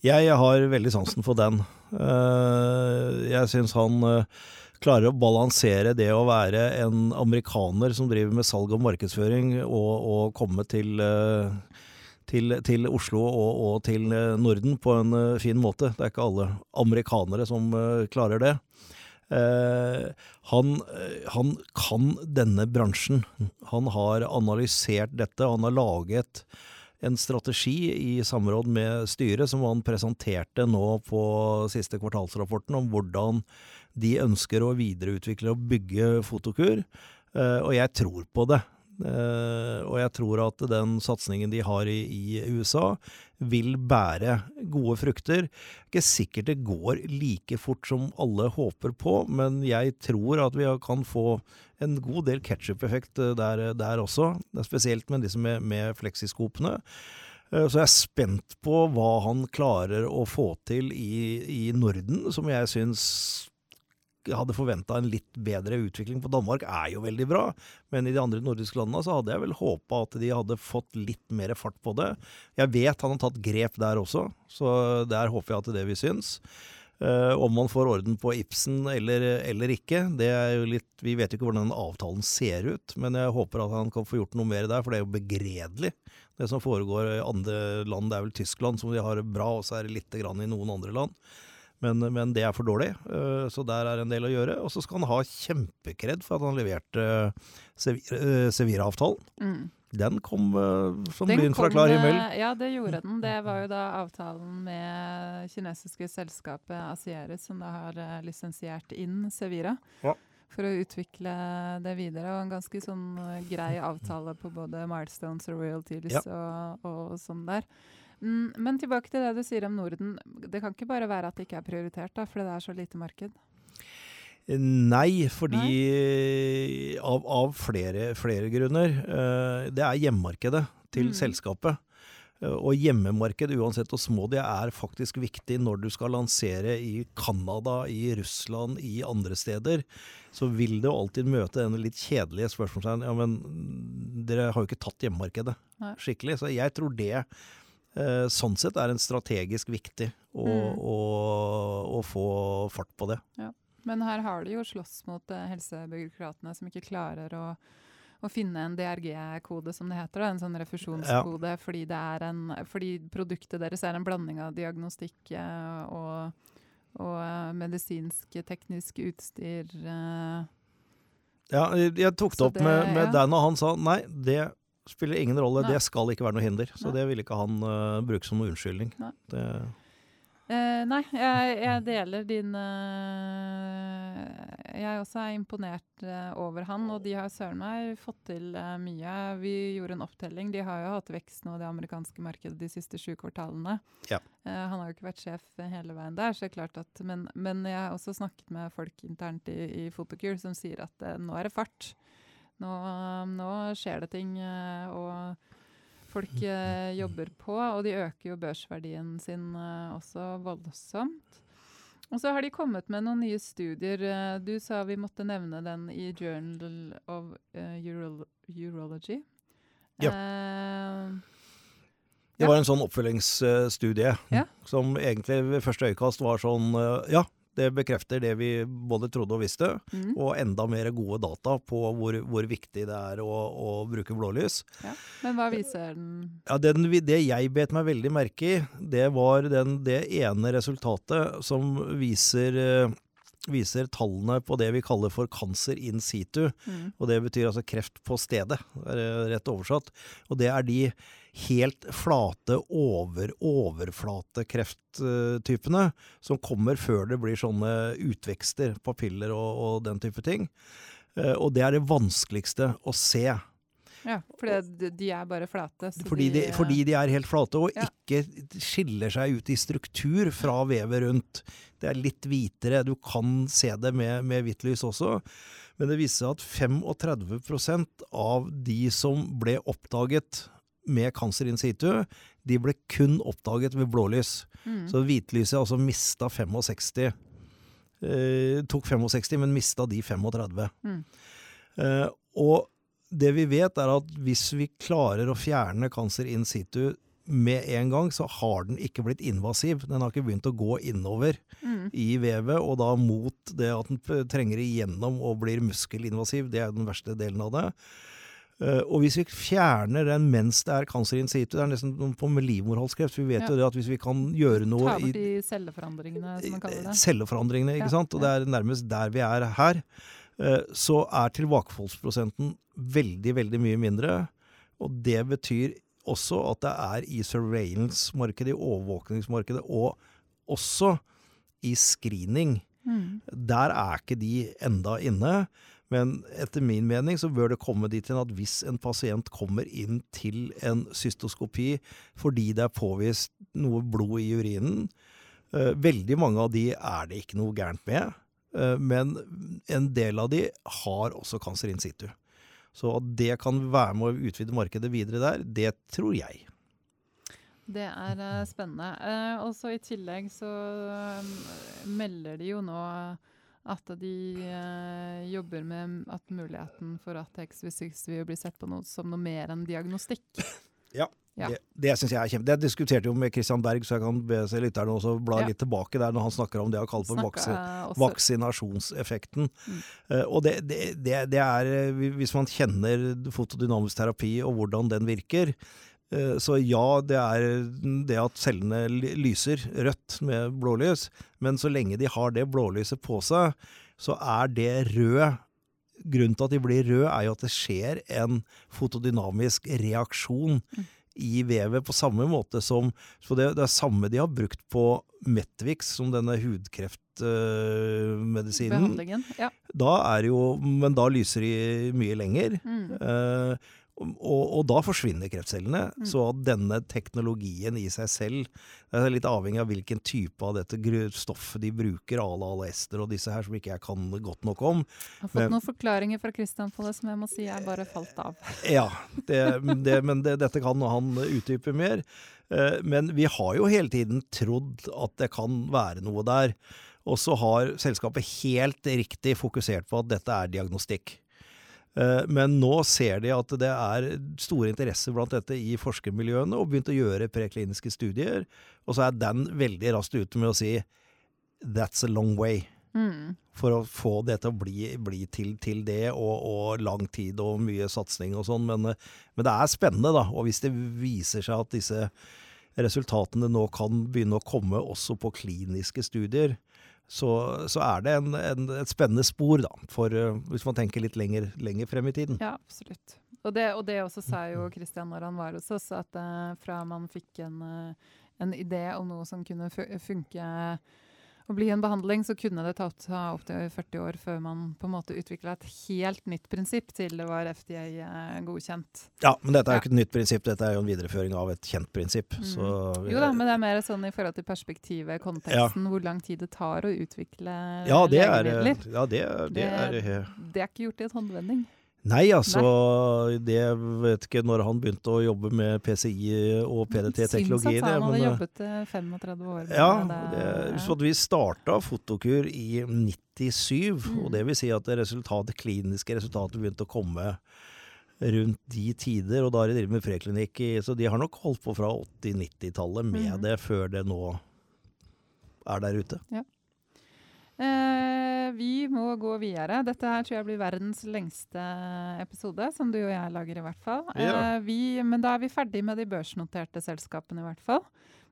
Jeg har veldig sansen for den. Jeg syns han klarer å balansere det å være en amerikaner som driver med salg og markedsføring, og, og komme til uh, til, til Oslo og, og, til eh, Norden på en uh, fin måte. Det er ikke alle amerikanere som uh, klarer det. Uh, han, han, kan denne bransjen. Han har analysert dette. Han har laget en strategi i samråd med styret som han presenterte nå på siste kvartalsrapporten, om hvordan de ønsker å videreutvikle og bygge Fotokur. Og jeg tror på det. Uh, og jeg tror at den satsingen de har i, i, USA, vil bære gode frukter. Ikke sikkert det går like fort som alle håper på, men jeg tror at vi kan få en god del ketsjup-effekt eh, der, der, også. Spesielt med disse med, med fleksiskopene. Uh, så jeg er spent på hva han klarer å få til i, i Norden, som jeg syns hadde forventa en litt bedre utvikling. For Danmark er jo veldig bra, men i de andre nordiske landene så hadde jeg vel håpa at de hadde fått litt mer fart på det. Jeg vet han har tatt grep der også, så der håper jeg at det vi syns. Uh, om man får orden på Ibsen eller, eller, ikke, det er jo litt Vi vet jo ikke hvordan den avtalen ser ut, men jeg håper at han kan få gjort noe mer der, for det er jo begredelig, det som foregår i andre land. Det er vel Tyskland som de har det bra, og så er det lite grann i noen andre land. Men, men, det er for dårlig, eh, så der er en del å gjøre. Og så skal han ha kjempekred for at han leverte eh, Sevira-avtalen. Mm. Den kom som lyn fra klar himmel. Ja, det gjorde den. Det var jo da avtalen med kinesiske selskapet Asieris, som da har lisensiert inn Sevira. Ja. For å utvikle det videre. Og en ganske sånn grei avtale på både milestones og royalties ja. og, og sånn der. Men tilbake til det du sier om Norden. Det kan ikke bare være at det ikke er prioritert, da, fordi det er så lite marked? Nei, fordi Av, av flere, flere, grunner. Eh, det er hjemmemarkedet til mm. selskapet. Eh, og hjemmemarked, uansett hvor små de er, faktisk viktig når du skal lansere i Canada, i Russland, i andre steder. Så vil du alltid møte denne litt kjedelige spørsmålstegnen. Ja, men dere har jo ikke tatt hjemmemarkedet skikkelig. Så jeg tror det sånn sett er det strategisk viktig å, mm. å, å få fart på det. Ja. Men her har de jo slåss mot eh, helsebyråkratene som ikke klarer å, å finne en DRG-kode, som det heter. En sånn refusjonskode, ja. fordi, en, fordi, produktet deres er en blanding av diagnostikk eh, og, og medisinsk teknisk utstyr. Ja, jeg tok det opp det, med, med ja. Dan, og han sa nei, det spiller ingen rolle. Nei. Det skal ikke være noe hinder. Så nei. det ville ikke han uh, bruke som noe unnskyldning. Det, Uh, nei, jeg, jeg, deler din uh, Jeg også er imponert uh, over han, og de har søren meg fått til mye. Vi gjorde en opptelling. De har jo hatt vekst nå i det amerikanske markedet de siste sju kvartalene. Ja. han har jo ikke vært sjef hele veien der, så det er klart at, men, men, jeg har også snakket med folk internt i, i Photocure som sier at nå er det fart. Nå, nå skjer det ting. og folk <laughs> eh, jobber på, og de øker jo børsverdien sin eh, også voldsomt. Og så har de kommet med noen nye studier. Eh, du sa vi måtte nevne den i Journal of Uro Urology. Ja. det var en sånn oppfølgingsstudie ja. som egentlig ved første øyekast var sånn Ja, det bekrefter det vi både trodde og visste, mm. og enda mer gode data på hvor, hvor viktig det er å, å bruke blålys. Ja. Men hva viser den? Ja, den, Det jeg bet meg veldig merke i, det var den, det ene resultatet som viser eh, viser tallene på det vi kaller for cancer in situ. Mm. Og det betyr altså kreft på stedet, rett oversatt. Og det er de helt flate over overflatekrefttypene som kommer før det blir sånne utvekster, papiller og, og den type ting. Eh, og det er det vanskeligste å se. Ja, fordi de er bare flate. Fordi de, fordi, de, er helt flate, og ja. ikke skiller seg ut i struktur fra vevet rundt. Det er litt hvitere. Du kan se det med, med hvitt lys også. Men det viser seg at 35% av de som ble oppdaget med cancer in situ, de ble kun oppdaget ved blålys. Mm. Så hvitlyset altså mista 65. Eh, tok 65, men mista de 35. Mm. Eh, og det vi vet, er at hvis vi klarer å fjerne cancer in situ med en gang, så har den ikke blitt invasiv. Den har ikke begynt å gå innover mm. i vevet, og da mot det at den trenger igjennom og blir muskelinvasiv. Det er den verste delen av det. Uh, og hvis vi fjerner den mens det er cancer in situ, det er nesten på med livmorhalskreft Vi vet ja. jo det at hvis vi kan gjøre noe Ta bort de celleforandringene, som man kaller det. Celleforandringene, ikke ja. sant. Og det er nærmest der vi er her. Uh, så er tilbakefallsprosenten veldig, veldig mye mindre. Og det betyr også at det er i surveillance-markedet, i overvåkningsmarkedet, og også i screening. Mm. Der er ikke de enda inne. Men etter min mening så bør det komme dit hen at hvis en pasient kommer inn til en cystoskopi fordi det er påvist noe blod i urinen uh, Veldig mange av de er det ikke noe gærent med, men en del av de har også cancer in situ. Så at det kan være med å utvide markedet videre der, det tror jeg. Det er uh, spennende. Og så i tillegg så melder de jo nå at de eh, jobber med at muligheten for at XV6 vil bli sett på noe som noe mer enn diagnostikk. <laughs> Ja. ja. Det, det syns jeg er kjempe... Det diskuterte jo med Christian Berg, så jeg kan be lytterne også bla ja. litt tilbake der når han snakker om det han kaller for vaksin, vaksinasjonseffekten. Mm. Uh, og det, det, det, er eh, Hvis man kjenner fotodynamisk terapi og hvordan den virker, Eh, så ja, det er det at cellene lyser rødt med blålys, men så lenge de har det blålyset på seg, så er det rød. Grunnen til at de blir røde, er jo at det skjer en fotodynamisk reaksjon mm. i vevet, på samme måte som Så det, det er samme de har brukt på Metwix, som denne hudkreftmedisinen. Uh, ja. Da er jo Men da lyser de mye lenger. Mm. Uh, Og, og da forsvinner kreftcellene. Mm. Så at denne teknologien i seg selv det er litt avhengig av hvilken type av dette stoffet de bruker, ala ala ester og disse her, som ikke jeg kan godt nok om. Jeg har fått Men- noen forklaringer fra Christian på det som jeg må si er bare falt av. <laughs> Ja, det, det, men det, dette kan han utdype mer. Eh, Men vi har jo hele tiden trodd at det kan være noe der. Og så har selskapet helt riktig fokusert på at dette er diagnostikk. Eh, Men nå ser de at det er store interesser blant dette i forskermiljøene, og begynt å gjøre prekliniske studier. Og så er Dan veldig raskt ute med å si 'that's a long way' Mm. for å få det til å bli, bli til, til det, og, og lang tid og mye satsing og sånn. Men, eh, men det er spennende, da. Og hvis det viser seg at disse resultatene nå kan begynne å komme også på kliniske studier, så, så er det en, en, et spennende spor, da. For eh, hvis man tenker litt lenger, lenger frem i tiden. Ja, absolutt. Og det, og det også sa jo Kristian når han var hos oss, at uh, fra man fikk en, uh, en idé om noe som kunne fu funke og bli en behandling, så kunne det tatt opp- ta opptil 40 år før man på en måte utvikla et helt nytt prinsipp til det var FDA eh. Ja, men dette er Ja. jo ikke et nytt prinsipp, dette er jo en videreføring av et kjent prinsipp. Mm. Så Jo da, men det er mer sånn i forhold til perspektivet, konteksten, hvor lang tid det tar å utvikle ja, det er, ja, det, det, det er Det- Det er ikke gjort i et håndvending. Nei, altså det vet ikke når han begynte å jobbe med PCI og PDT-teknologi. Syns at han hadde men, eh, jobbet eh, 35 år Ja, det. det, så vi starta Fotokur i 97, Mm. og det vil si at det kliniske resultatet begynte å komme rundt de tider, og da har de drevet med preklinikk Så de har nok holdt på fra 80-90-tallet med mm. det, før det nå er der ute. Eh, vi må gå videre. Dette her tror jeg blir verdens lengste episode, som du og jeg lager i hvert fall. Ja. Eh, vi, men da er vi ferdig med de børsnoterte selskapene i hvert fall.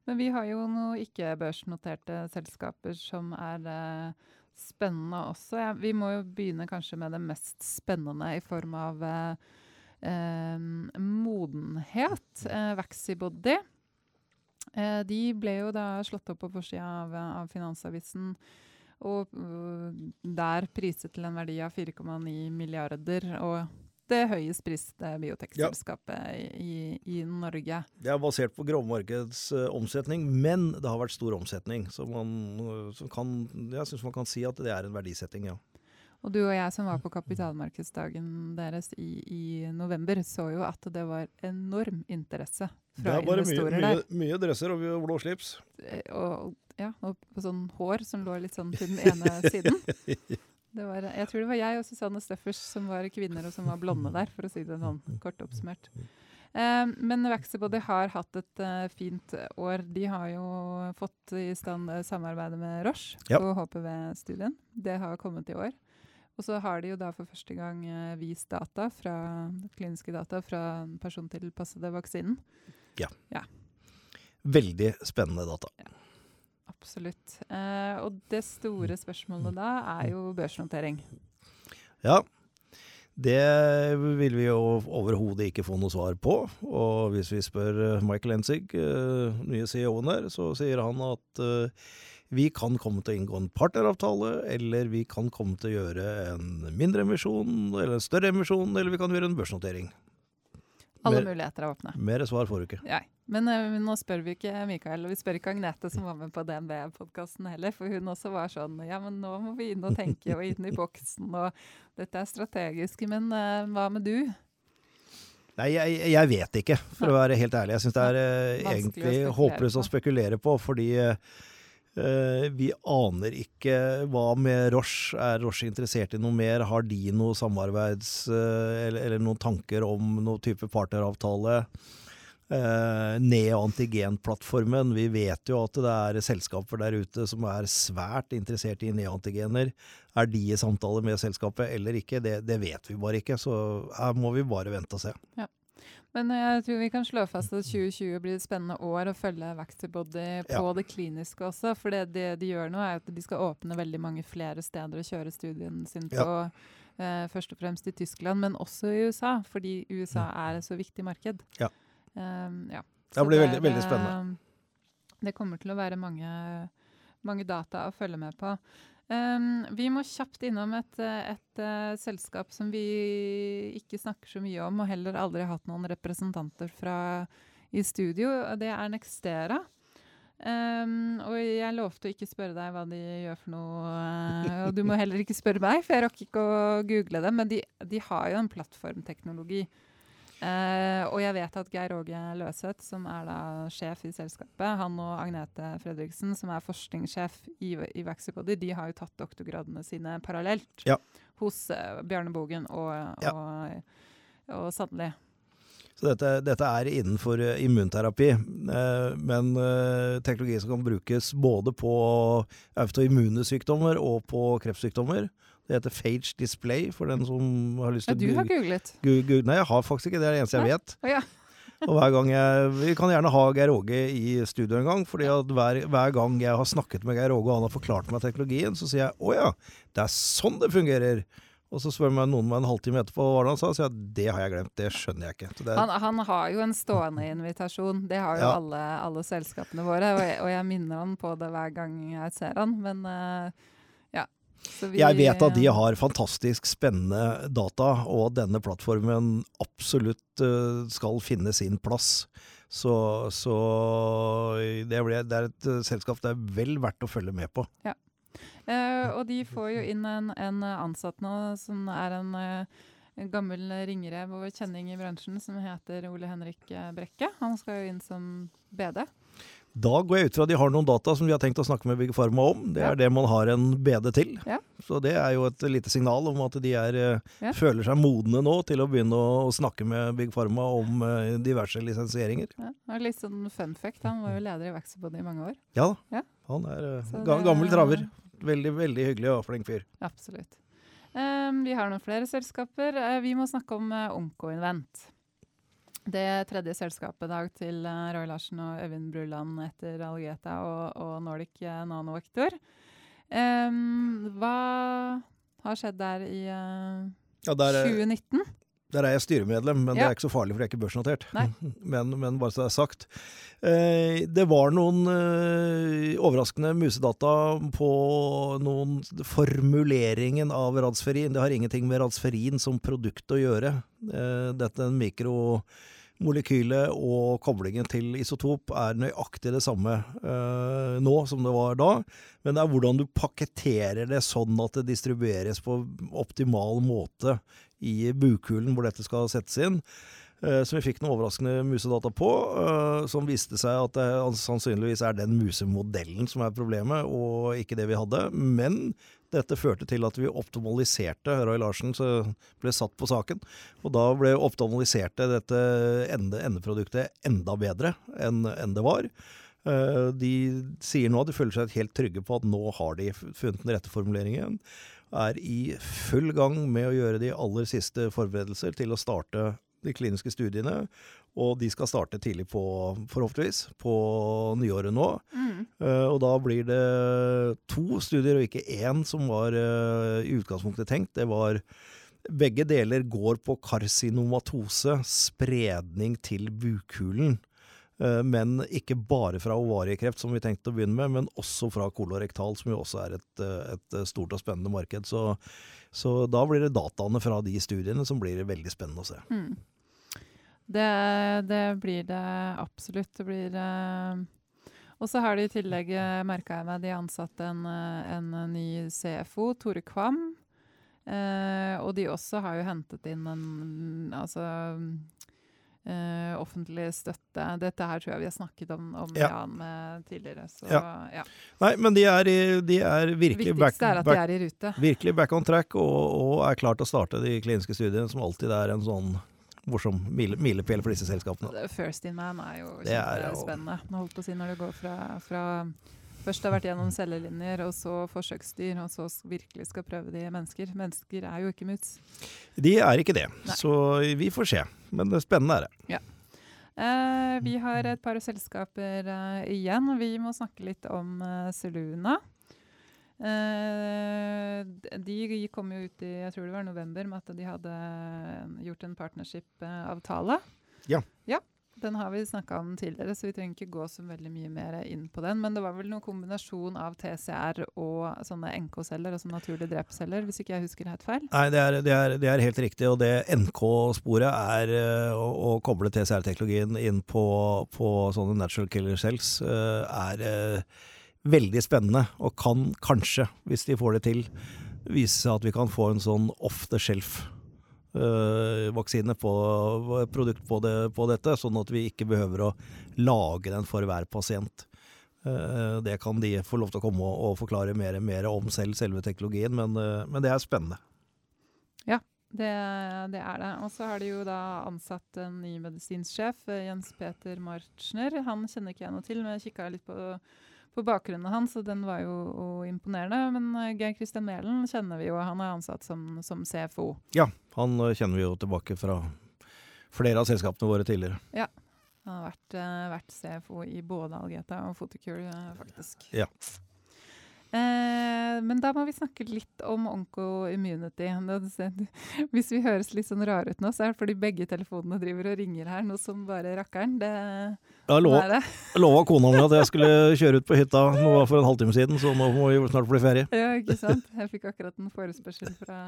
Men vi har jo noen ikke-børsnoterte selskaper som er eh, spennende også. Ja, vi må jo begynne kanskje med det mest spennende i form av eh, eh, modenhet. Eh, Vaxibody. Eh, de ble jo da slått opp på forsida av, av Finansavisen. Og øh, der priset til en verdi av 4,9 milliarder. Og det høyest priste biotekselskapet i, i, i Norge. Det er basert på grovmarkedsomsetning, men det har vært stor omsetning. Så man, så kan, jeg syns man kan si at det er en verdisetting, ja. Og du og jeg som var på kapitalmarkedsdagen deres i, i november, så jo at det var enorm interesse Det fra er bare mye, investorer mye, mye dresser og blå slips. Eh, Og, ja, på sånn hår som lå litt sånn til den ene <laughs> siden. Det var, jeg tror det var jeg og Susanne Steffers som var kvinner og som var blonde der, for å si det sånn kort oppsummert. Eh, men Vaxibody har hatt et uh, fint år. De har jo fått i stand eh, samarbeidet med Roche Ja. på HPV-studien. Det har kommet i år. Og så har de jo da for første gang vist data fra, kliniske data fra persontilpassede vaksinen. Ja. Veldig spennende data. Absolutt. Eh, og det store spørsmålet da er jo børsnotering. Ja. Det vil vi jo overhodet ikke få noe svar på. Og hvis vi spør eh, Michael Enzig, eh, nye CEO-en her, så sier han at eh, vi kan komme til å inngå en partneravtale, eller vi kan komme til å gjøre en mindre emisjon, eller en større emisjon, eller vi kan gjøre en børsnotering. Alle Mer- muligheter er åpne. Mer svar får du ikke. Ja. Men eh, nå spør vi ikke Mikael, og vi spør ikke Agnete som var med på DNB-podkasten heller, for hun også var sånn Ja, men nå må vi inn og tenke og inn i boksen, og dette er strategisk. Men uh, hva med du? Nei, jeg, jeg vet ikke, for å være helt ærlig. Jeg syns det er uh, å egentlig spekulere håpløst å spekulere på, fordi eh, vi aner ikke hva med Roche. Er Roche interessert i noe mer? Har de noe samarbeids... eh, eller, eller noen tanker om noen type partneravtale? Uh, Neoantigenplattformen. Vi vet jo at det er selskaper der ute som er svært interessert i neantigener. Er de i samtale med selskapet eller ikke? Det, det vet vi bare ikke. Så her må vi bare vente og se. Men eh, jeg tror vi kan slå fast at 2020 blir et spennende år å følge Vaxterbody på Ja. det kliniske også. For det, det de gjør nå, er at de skal åpne veldig mange flere steder å kjøre studien sin på. eh, først og fremst i Tyskland, men også i USA, fordi USA er et så viktig marked. Ja. Um, ja. Det blir veldig- veldig spennende. eh, Det kommer til å være mange, mange data å følge med på. Um, vi må kjapt innom et, et uh, selskap som vi ikke snakker så mye om, og heller aldri har hatt noen representanter fra i studio. Det er Nextera. Um, og jeg lovte å ikke spørre deg hva de gjør for noe. Uh, og du må heller ikke spørre meg, for jeg rakk ikke å google det. Men de, de har jo en plattformteknologi Uh, og jeg vet at Geir Åge Løseth, som er da sjef i selskapet, han og Agnete Fredriksen, som er forskningssjef i, i Vaxibody, de har jo tatt doktorgradene sine parallelt ja. hos uh, Bjarne Bogen og, ja. og, og Sandli. Så dette, dette, er innenfor immunterapi, immunterapi, men teknologi som kan brukes både på autoimmune sykdommer og på kreftsykdommer. Det heter Phage Display, for den som har lyst til å ja, Du har googlet? Google. nei, jeg har faktisk ikke det. Det er det eneste jeg vet. Oh, ja. og hver gang jeg, Vi kan gjerne ha Geir Åge i studio en gang. fordi at hver, hver, gang jeg har snakket med Geir Åge og han har forklart meg teknologien, så sier jeg 'Å ja, det er sånn det fungerer'. Og så spør meg noen meg en halvtime etterpå hva han sa, og sier at det har jeg glemt. Det skjønner jeg ikke. Er... Han, han, har jo en stående invitasjon. Det har jo ja. alle, alle, selskapene våre. Og jeg, og jeg, minner han på det hver gang jeg ser han. Men uh, vi, jeg vet at de har fantastisk spennende data, og at denne plattformen absolutt uh, skal finne sin plass. Så, så det, ble, det, er et uh, selskap det er vel verdt å følge med på. Ja. Eh, og de får jo inn en, en ansatt nå som er en, en gammel ringrev og kjenning i bransjen som heter Ole Henrik Brekke. Han skal jo inn som BD. Da går jeg ut fra at de har noen data som de har tenkt å snakke med Big Pharma om. Det er ja. det man har en BD til. Ja. Så det er jo et lite signal om at de er, eh, ja. føler seg modne nå til å begynne å, snakke med Big Pharma om uh, diverse lisensieringer. Litt sånn fun fact, han var jo leder i Vaxibody i mange år. Ja da. Han er uh, gammel traver. Veldig, veldig hyggelig og flink fyr. Absolutt. Um, vi har noen flere selskaper. Uh, vi må snakke om uh, Onkoinvent. Det tredje selskapet dag til uh, Roy Larsen og Øyvind Bruland etter Algeta og, og Nordic uh, Nanovektor. Um, hva har skjedd der i uh, ja, der, 2019? Der er jeg styremedlem, men ja. det er ikke så farlig, for jeg er ikke børsnotert. <laughs> Men, men, bare så det er sagt. Eh, det var noen eh, overraskende musedata på noen formuleringen av radsferin. Det har ingenting med radsferin som produkt å gjøre. Eh, dette er en mikro molekylet og koblingen til isotop er nøyaktig det samme eh, nå som det var da, men det er hvordan du pakketterer det sånn at det distribueres på optimal måte i bukhulen hvor dette skal settes inn. Uh, som vi fikk noen overraskende musedata på, uh, som viste seg at det sannsynligvis er den musemodellen som er problemet, og ikke det vi hadde. Men dette førte til at vi optimaliserte Roy Larsen ble satt på saken. Og da ble optimaliserte dette ende, endeproduktet enda bedre enn, enn det var. Eh, de sier nå at de føler seg helt trygge på at nå har de funnet den rette formuleringen. Er i full gang med å gjøre de aller siste forberedelser til å starte de kliniske studiene. Og de skal starte tidlig på, forhåpentligvis, på nyåret nå. Mm. Uh, og da blir det to studier, og ikke én, som var uh, i utgangspunktet tenkt. Det var Begge deler går på karsinomatose, spredning til bukhulen. Uh, men ikke bare fra ovariekreft, som vi tenkte å begynne med, men også fra kolorektal, som jo også er et, et stort og spennende marked. Så, så, da blir det dataene fra de studiene som blir veldig spennende å se. Mm. Det, det, blir det absolutt. Det blir Og så har de i tillegg, merka jeg meg, de ansatte en, en ny CFO, Tore Kvam. Uh, og de også har jo hentet inn en altså offentlig støtte. Dette her tror jeg vi har snakket om, om ja. Jan tidligere. Så, ja. Ja. Nei, men de er, de er virkelig back, er at de er. Virkelig back on track og, og er klar til å starte de kliniske studiene, som alltid er en sånn morsom milepæl for disse selskapene. First in man er jo kjempespennende. Nå holdt på å si når det går fra, fra Først har vært gjennom cellelinjer, og så forsøksdyr, og så virkelig skal prøve de mennesker. Mennesker er jo ikke muts. De er ikke det, Nei. så vi får se. Men det spennende er det. Ja. Eh, vi har et par selskaper eh, igjen. Vi må snakke litt om eh, Seluna. Uh, de kom jo ut i jeg tror det var november med at de hadde gjort en partnership-avtale. Ja. ja. Den har vi snakka om tidligere, så vi trenger ikke gå så veldig mye mer inn på den. Men det var vel noen kombinasjon av TCR og sånne NK-celler, altså naturlige drepceller, hvis ikke jeg husker helt feil? Nei, det er, det er, det er helt riktig. Og det NK-sporet er uh, å, å, koble TCR-teknologien inn på, på, sånne natural killer cells, uh, er uh, veldig spennende. Og kan kanskje, hvis de får det til, vise seg at vi kan få en sånn off the shelf vaksine på, produkt på, det, på, dette, sånn at vi ikke behøver å lage den for hver pasient. Uh, det kan de få lov til å komme og, og forklare mer, mer, om selv, selve teknologien, men, uh, men det er spennende. Ja, det, det, er det. Og så har de jo da ansatt en ny medisinssjef, Jens Peter Marchner. Han kjenner ikke jeg noe til, men jeg kikka litt på på bakgrunnen hans, og den var jo imponerende. Men uh, Geir Kristian Mælen kjenner vi jo, han er ansatt som, som, CFO. Ja, han uh, kjenner vi jo tilbake fra flere av selskapene våre tidligere. Ja, han har vært, uh, vært CFO i både Algeta og Photocure, faktisk. Ja. Eh, men da må vi snakke litt om onko-immunity. Hvis vi høres litt sånn rare ut nå, så er det fordi begge telefonene driver og ringer her, noe som bare rakkeren. Det, jeg lova, lova kona mi at jeg skulle kjøre ut på hytta nå for en halvtime siden, så nå må vi snart bli ferie. Ja, ikke sant. Jeg fikk akkurat en forespørsel fra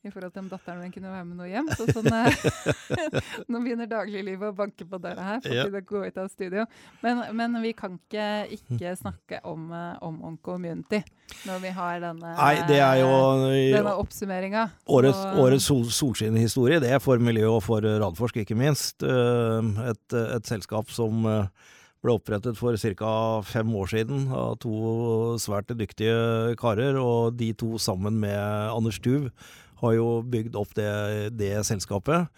i forhold til om datteren min kunne være med noe hjem. Så sånn, eh, <laughs> nå begynner dagliglivet å banke på døra her. for ja. å gå ut av studio. Men, men, vi kan ikke <laughs> ikke snakke om, eh, om Onco-community når vi har denne, Nei, det er jo, denne oppsummeringa. Årets, årets sol, solskinnhistorie, det er for miljø og for Radforsk, ikke minst. Eh, et, et selskap som ble opprettet for ca. fem år siden av to svært dyktige karer, og de to sammen med Anders Tuv har jo bygd opp det, det selskapet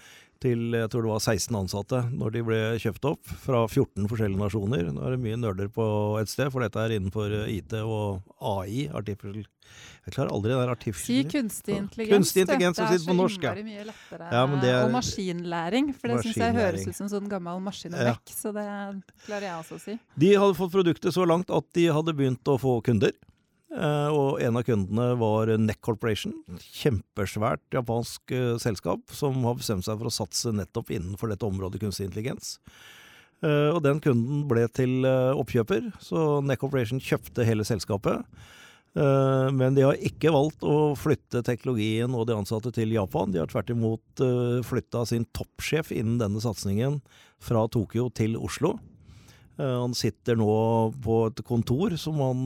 til jeg tror det var 16 ansatte når de ble kjøpt opp, fra 14 forskjellige nasjoner. Nå er det mye nerder på et sted, for dette er innenfor IT og AI. Artificial Jeg klarer aldri den artificial Si kunstig intelligens. Kunstig intelligens det er så norsk, ja. mye lettere. Ja, er, og maskinlæring, for det syns jeg høres ut som sånn gammel maskin og vekk. Ja. Så det klarer jeg også å si. De hadde fått produktet så langt at de hadde begynt å få kunder. Eh, og en av kundene var Neck Corporation. Kjempesvært japansk uh, selskap som har bestemt seg for å satse nettopp innenfor dette området kunstig intelligens. Uh, og den kunden ble til oppkjøper, så Neck Corporation kjøpte hele selskapet. Men de har ikke valgt å flytte teknologien og de ansatte til Japan. De har tvert imot flytta sin toppsjef innen denne satsingen fra Tokyo til Oslo. Eh, han sitter nå på et kontor som han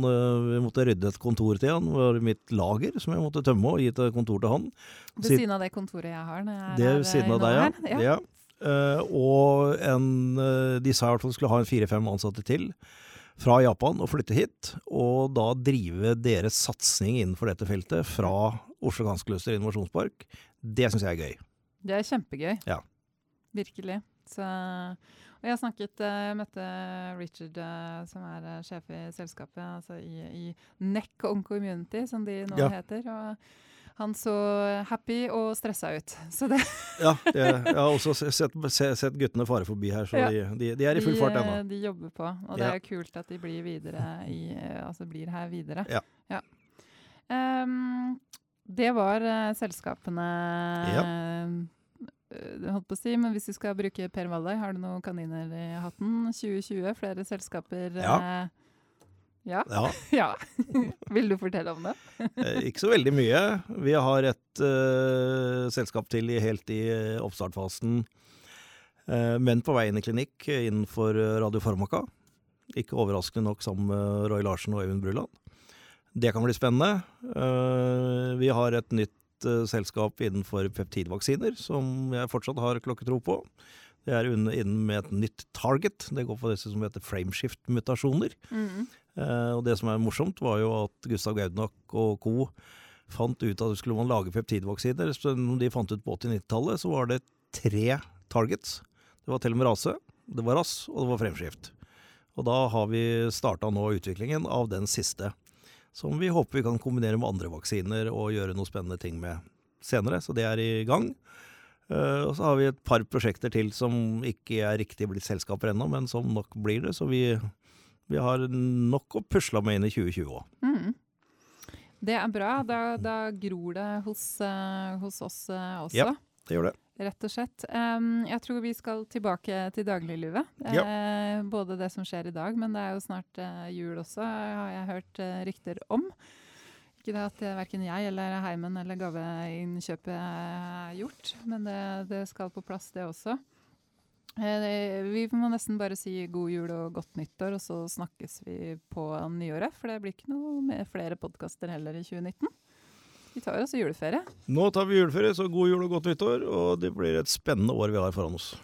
Vi måtte rydde et kontor til han. Det var mitt lager som jeg måtte tømme og gi et kontor til han. Ved siden av det kontoret jeg har? Når jeg det er ved siden av deg, ja. ja. ja. Uh, og en, uh, de sa i hvert fall skulle ha en fire-fem ansatte til fra Japan og flytte hit. Og da drive deres satsing innenfor dette feltet fra Oslo Ganskeløster innovasjonspark. Det syns jeg er gøy. Det er kjempegøy. Ja. Virkelig. Så og jeg snakket, eh, jeg møtte Richard, eh, som er eh, sjef i selskapet, altså i, i NEC On Community, som de nå ja. heter. og han så happy og stressa ut. <laughs> Så det ja, jeg, jeg, har også sett, sett, guttene fare forbi her, så ja. de, de, de, er i full fart ennå. De jobber på, og det er kult at de blir, videre i, altså blir her videre. Ja. ja. Um, det var uh, selskapene ja. Holdt på å si, men hvis du skal bruke Per Walløy, har du noen kaniner i hatten? 2020, flere selskaper Ja. Eh, ja. ja. <laughs> ja. Vil du fortelle om det? <laughs> eh, ikke så veldig mye. Vi har et uh, selskap til helt i oppstartfasen, uh, men på vei inn i klinikk innenfor radiofarmaka. Ikke overraskende nok sammen med Roy Larsen og Øyvind Bruland. Det kan bli spennende. Uh, vi har et nytt uh, selskap innenfor peptidvaksiner som jeg fortsatt har klokketro på. Det er innen med et nytt target. Det går på disse som heter frameshift-mutasjoner. Mm. Uh, og det som er morsomt, var jo at Gustav Gaudnak og co. fant ut at skulle man lage peptidvaksiner. som de fant ut på 80-90-tallet, så var det tre targets. Det var telomerase, det var rass, og det var fremskift. Og da har vi starta nå utviklingen av den siste som vi håper vi kan kombinere med andre vaksiner og gjøre noe spennende ting med senere. Så det er i gang. Uh, og så har vi et par prosjekter til som ikke er riktig blitt selskaper ennå, men som nok blir det. Så vi, vi har nok å pusle med inn i 2020 òg. Mm. Det er bra. Da, da gror det hos, uh, hos oss uh, også. Ja, det gjør det. Rett og slett. Um, jeg tror vi skal tilbake til dagliglivet. Ja. Eh, både det som skjer i dag, men det er jo snart eh, jul også, har jeg hørt eh, rykter om. Ikke det at uh, verken jeg eller heimen eller gaveinnkjøpet er gjort, men det, det skal på plass, det også. Eh, det, vi må nesten bare si god jul og godt nyttår, og så snakkes vi på nyåret. For det blir ikke noe med flere podkaster heller i 2019. Vi tar oss juleferie. Nå tar vi juleferie, så god jul og godt nyttår. Og det blir et spennende år vi har foran oss.